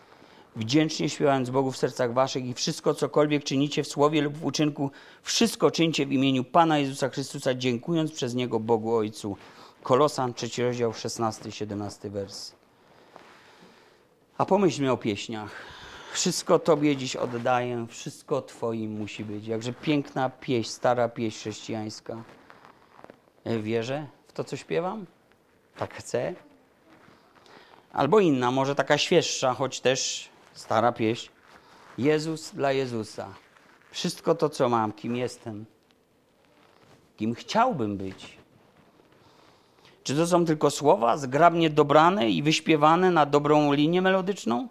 Speaker 1: wdzięcznie śpiewając Bogu w sercach waszych i wszystko, cokolwiek czynicie w słowie lub w uczynku, wszystko czyńcie w imieniu Pana Jezusa Chrystusa, dziękując przez Niego Bogu Ojcu. Kolosan, trzeci rozdział, 16-17 wers. A pomyślmy o pieśniach. Wszystko Tobie dziś oddaję, wszystko Twoim musi być. Jakże piękna pieśń, stara pieśń chrześcijańska. Wierzę w to, co śpiewam? Tak chcę? Albo inna, może taka świeższa, choć też stara pieśń. Jezus dla Jezusa. Wszystko to, co mam, kim jestem, kim chciałbym być. Czy to są tylko słowa zgrabnie dobrane i wyśpiewane na dobrą linię melodyczną?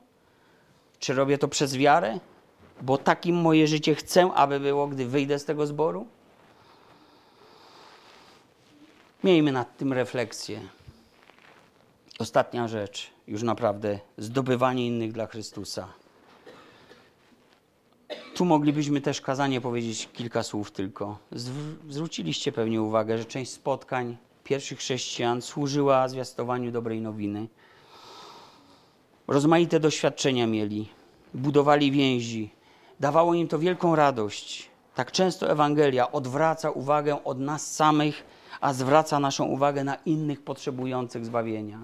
Speaker 1: Czy robię to przez wiarę? Bo takim moje życie chcę, aby było, gdy wyjdę z tego zboru? Miejmy nad tym refleksję. Ostatnia rzecz, już naprawdę, zdobywanie innych dla Chrystusa. Tu moglibyśmy też kazanie powiedzieć kilka słów tylko. Zwróciliście pewnie uwagę, że część spotkań pierwszych chrześcijan służyła zwiastowaniu dobrej nowiny. Rozmaite doświadczenia mieli, budowali więzi, dawało im to wielką radość. Tak często Ewangelia odwraca uwagę od nas samych, a zwraca naszą uwagę na innych potrzebujących zbawienia.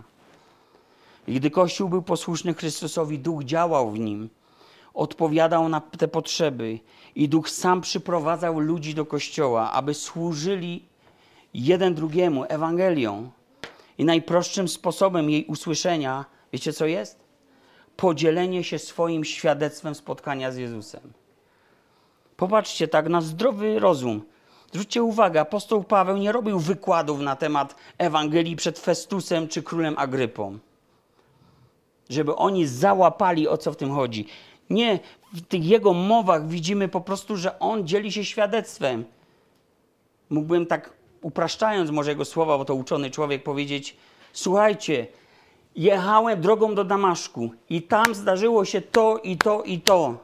Speaker 1: I gdy Kościół był posłuszny Chrystusowi, Duch działał w nim, odpowiadał na te potrzeby i Duch sam przyprowadzał ludzi do Kościoła, aby służyli jeden drugiemu Ewangelią. I najprostszym sposobem jej usłyszenia, wiecie co jest? Podzielenie się swoim świadectwem spotkania z Jezusem. Popatrzcie tak na zdrowy rozum. Zwróćcie uwagę, apostoł Paweł nie robił wykładów na temat Ewangelii przed Festusem czy królem Agrypą żeby oni załapali, o co w tym chodzi. Nie, w tych jego mowach widzimy po prostu, że on dzieli się świadectwem. Mógłbym tak upraszczając może jego słowa, bo to uczony człowiek powiedzieć: Słuchajcie, jechałem drogą do Damaszku i tam zdarzyło się to i to i to.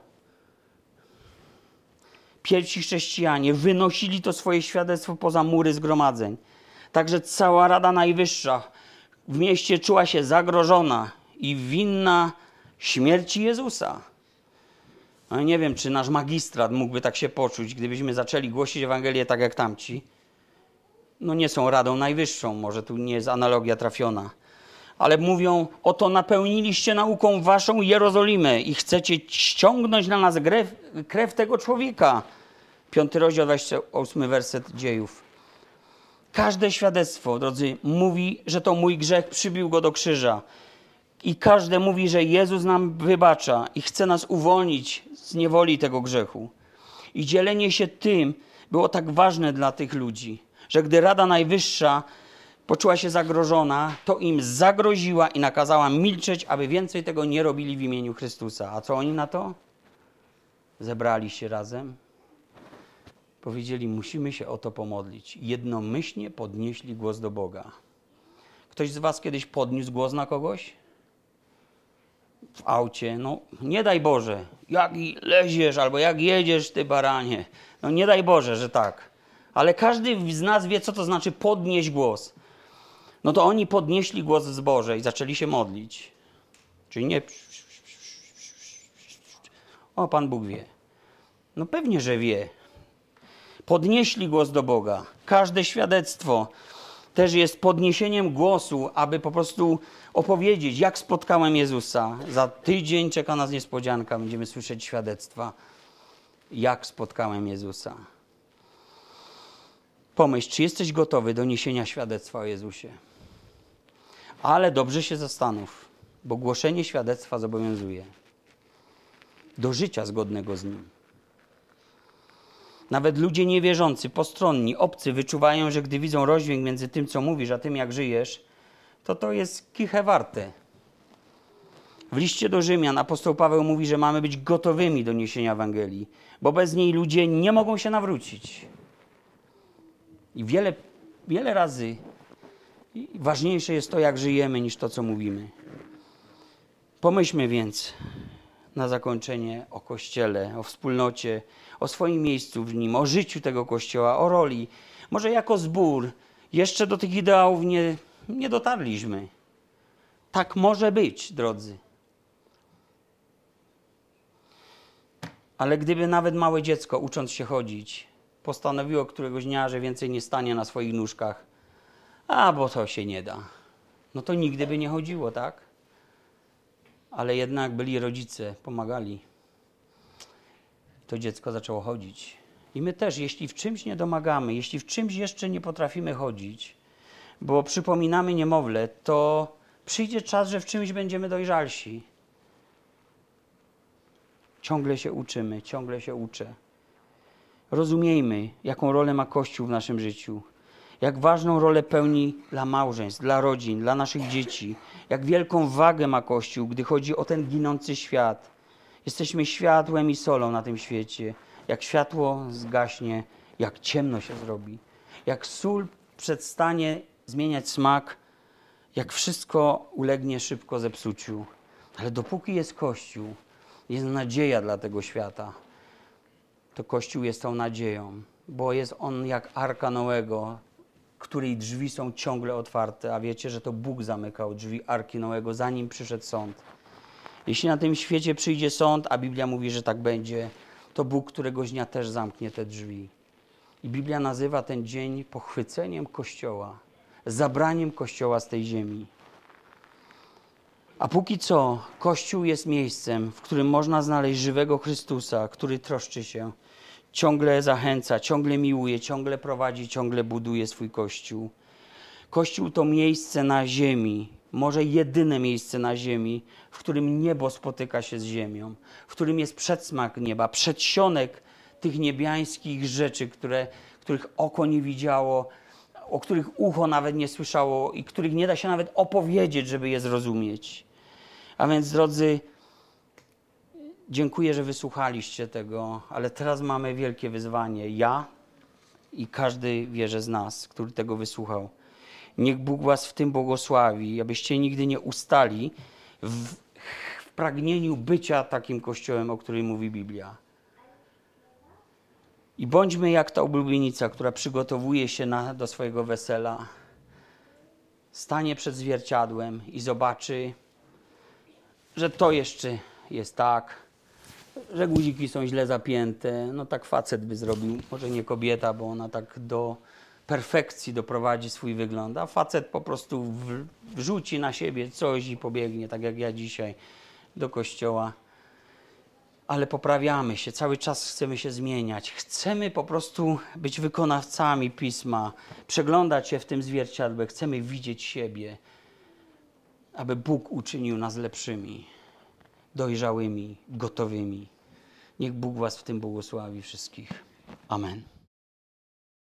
Speaker 1: Pierwsi chrześcijanie wynosili to swoje świadectwo poza mury zgromadzeń. Także cała Rada Najwyższa w mieście czuła się zagrożona i winna śmierci Jezusa. No nie wiem, czy nasz magistrat mógłby tak się poczuć, gdybyśmy zaczęli głosić Ewangelię tak jak tamci. No nie są radą najwyższą, może tu nie jest analogia trafiona. Ale mówią, oto napełniliście nauką waszą Jerozolimę i chcecie ściągnąć na nas krew, krew tego człowieka. Piąty rozdział, 28 werset dziejów. Każde świadectwo, drodzy, mówi, że to mój grzech przybił go do krzyża. I każdy mówi, że Jezus nam wybacza i chce nas uwolnić z niewoli tego grzechu. I dzielenie się tym było tak ważne dla tych ludzi, że gdy Rada Najwyższa poczuła się zagrożona, to im zagroziła i nakazała milczeć, aby więcej tego nie robili w imieniu Chrystusa. A co oni na to? Zebrali się razem. Powiedzieli, musimy się o to pomodlić. Jednomyślnie podnieśli głos do Boga. Ktoś z Was kiedyś podniósł głos na kogoś? W aucie? No, nie daj Boże, jak leziesz albo jak jedziesz, ty baranie. No, nie daj Boże, że tak. Ale każdy z nas wie, co to znaczy podnieść głos. No to oni podnieśli głos w zborze i zaczęli się modlić. Czyli nie. O, Pan Bóg wie. No pewnie, że wie. Podnieśli głos do Boga. Każde świadectwo też jest podniesieniem głosu, aby po prostu opowiedzieć, jak spotkałem Jezusa. Za tydzień czeka nas niespodzianka, będziemy słyszeć świadectwa, jak spotkałem Jezusa. Pomyśl, czy jesteś gotowy do niesienia świadectwa o Jezusie. Ale dobrze się zastanów, bo głoszenie świadectwa zobowiązuje do życia zgodnego z nim. Nawet ludzie niewierzący, postronni, obcy wyczuwają, że gdy widzą rozdźwięk między tym, co mówisz, a tym, jak żyjesz, to to jest kichę warte. W liście do Rzymian apostoł Paweł mówi, że mamy być gotowymi do niesienia Ewangelii, bo bez niej ludzie nie mogą się nawrócić. I wiele, wiele razy ważniejsze jest to, jak żyjemy, niż to, co mówimy. Pomyślmy więc na zakończenie o Kościele, o wspólnocie, o swoim miejscu w nim, o życiu tego Kościoła, o roli. Może jako zbór jeszcze do tych ideałów nie, nie dotarliśmy. Tak może być, drodzy. Ale gdyby nawet małe dziecko, ucząc się chodzić, postanowiło któregoś dnia, że więcej nie stanie na swoich nóżkach, a bo to się nie da, no to nigdy by nie chodziło, tak? Ale jednak byli rodzice, pomagali. To dziecko zaczęło chodzić. I my też, jeśli w czymś nie domagamy, jeśli w czymś jeszcze nie potrafimy chodzić, bo przypominamy niemowlę, to przyjdzie czas, że w czymś będziemy dojrzalsi. Ciągle się uczymy, ciągle się uczę. Rozumiejmy, jaką rolę ma Kościół w naszym życiu, jak ważną rolę pełni dla małżeństw, dla rodzin, dla naszych dzieci, jak wielką wagę ma Kościół, gdy chodzi o ten ginący świat. Jesteśmy światłem i solą na tym świecie. Jak światło zgaśnie, jak ciemno się zrobi, jak sól przestanie zmieniać smak, jak wszystko ulegnie szybko zepsuciu. Ale dopóki jest Kościół, jest nadzieja dla tego świata to Kościół jest tą nadzieją, bo jest on jak arka Noego, której drzwi są ciągle otwarte, a wiecie, że to Bóg zamykał drzwi arki Noego, zanim przyszedł sąd. Jeśli na tym świecie przyjdzie sąd, a Biblia mówi, że tak będzie, to Bóg któregoś dnia też zamknie te drzwi. I Biblia nazywa ten dzień pochwyceniem Kościoła, zabraniem Kościoła z tej ziemi. A póki co, Kościół jest miejscem, w którym można znaleźć żywego Chrystusa, który troszczy się, ciągle zachęca, ciągle miłuje, ciągle prowadzi, ciągle buduje swój Kościół. Kościół to miejsce na ziemi, może jedyne miejsce na ziemi, w którym niebo spotyka się z ziemią, w którym jest przedsmak nieba, przedsionek tych niebiańskich rzeczy, które, których oko nie widziało, o których ucho nawet nie słyszało i których nie da się nawet opowiedzieć, żeby je zrozumieć. A więc, drodzy, dziękuję, że wysłuchaliście tego, ale teraz mamy wielkie wyzwanie. Ja i każdy wierzy z nas, który tego wysłuchał. Niech Bóg Was w tym błogosławi, abyście nigdy nie ustali w, w pragnieniu bycia takim kościołem, o którym mówi Biblia. I bądźmy jak ta oblubienica, która przygotowuje się na, do swojego wesela, stanie przed zwierciadłem i zobaczy, że to jeszcze jest tak, że guziki są źle zapięte. No tak facet by zrobił, może nie kobieta, bo ona tak do perfekcji doprowadzi swój wygląd, a facet po prostu wrzuci na siebie coś i pobiegnie, tak jak ja dzisiaj do kościoła. Ale poprawiamy się, cały czas chcemy się zmieniać. Chcemy po prostu być wykonawcami pisma, przeglądać się w tym zwierciadle, chcemy widzieć siebie aby Bóg uczynił nas lepszymi, dojrzałymi, gotowymi. Niech Bóg Was w tym błogosławi wszystkich. Amen.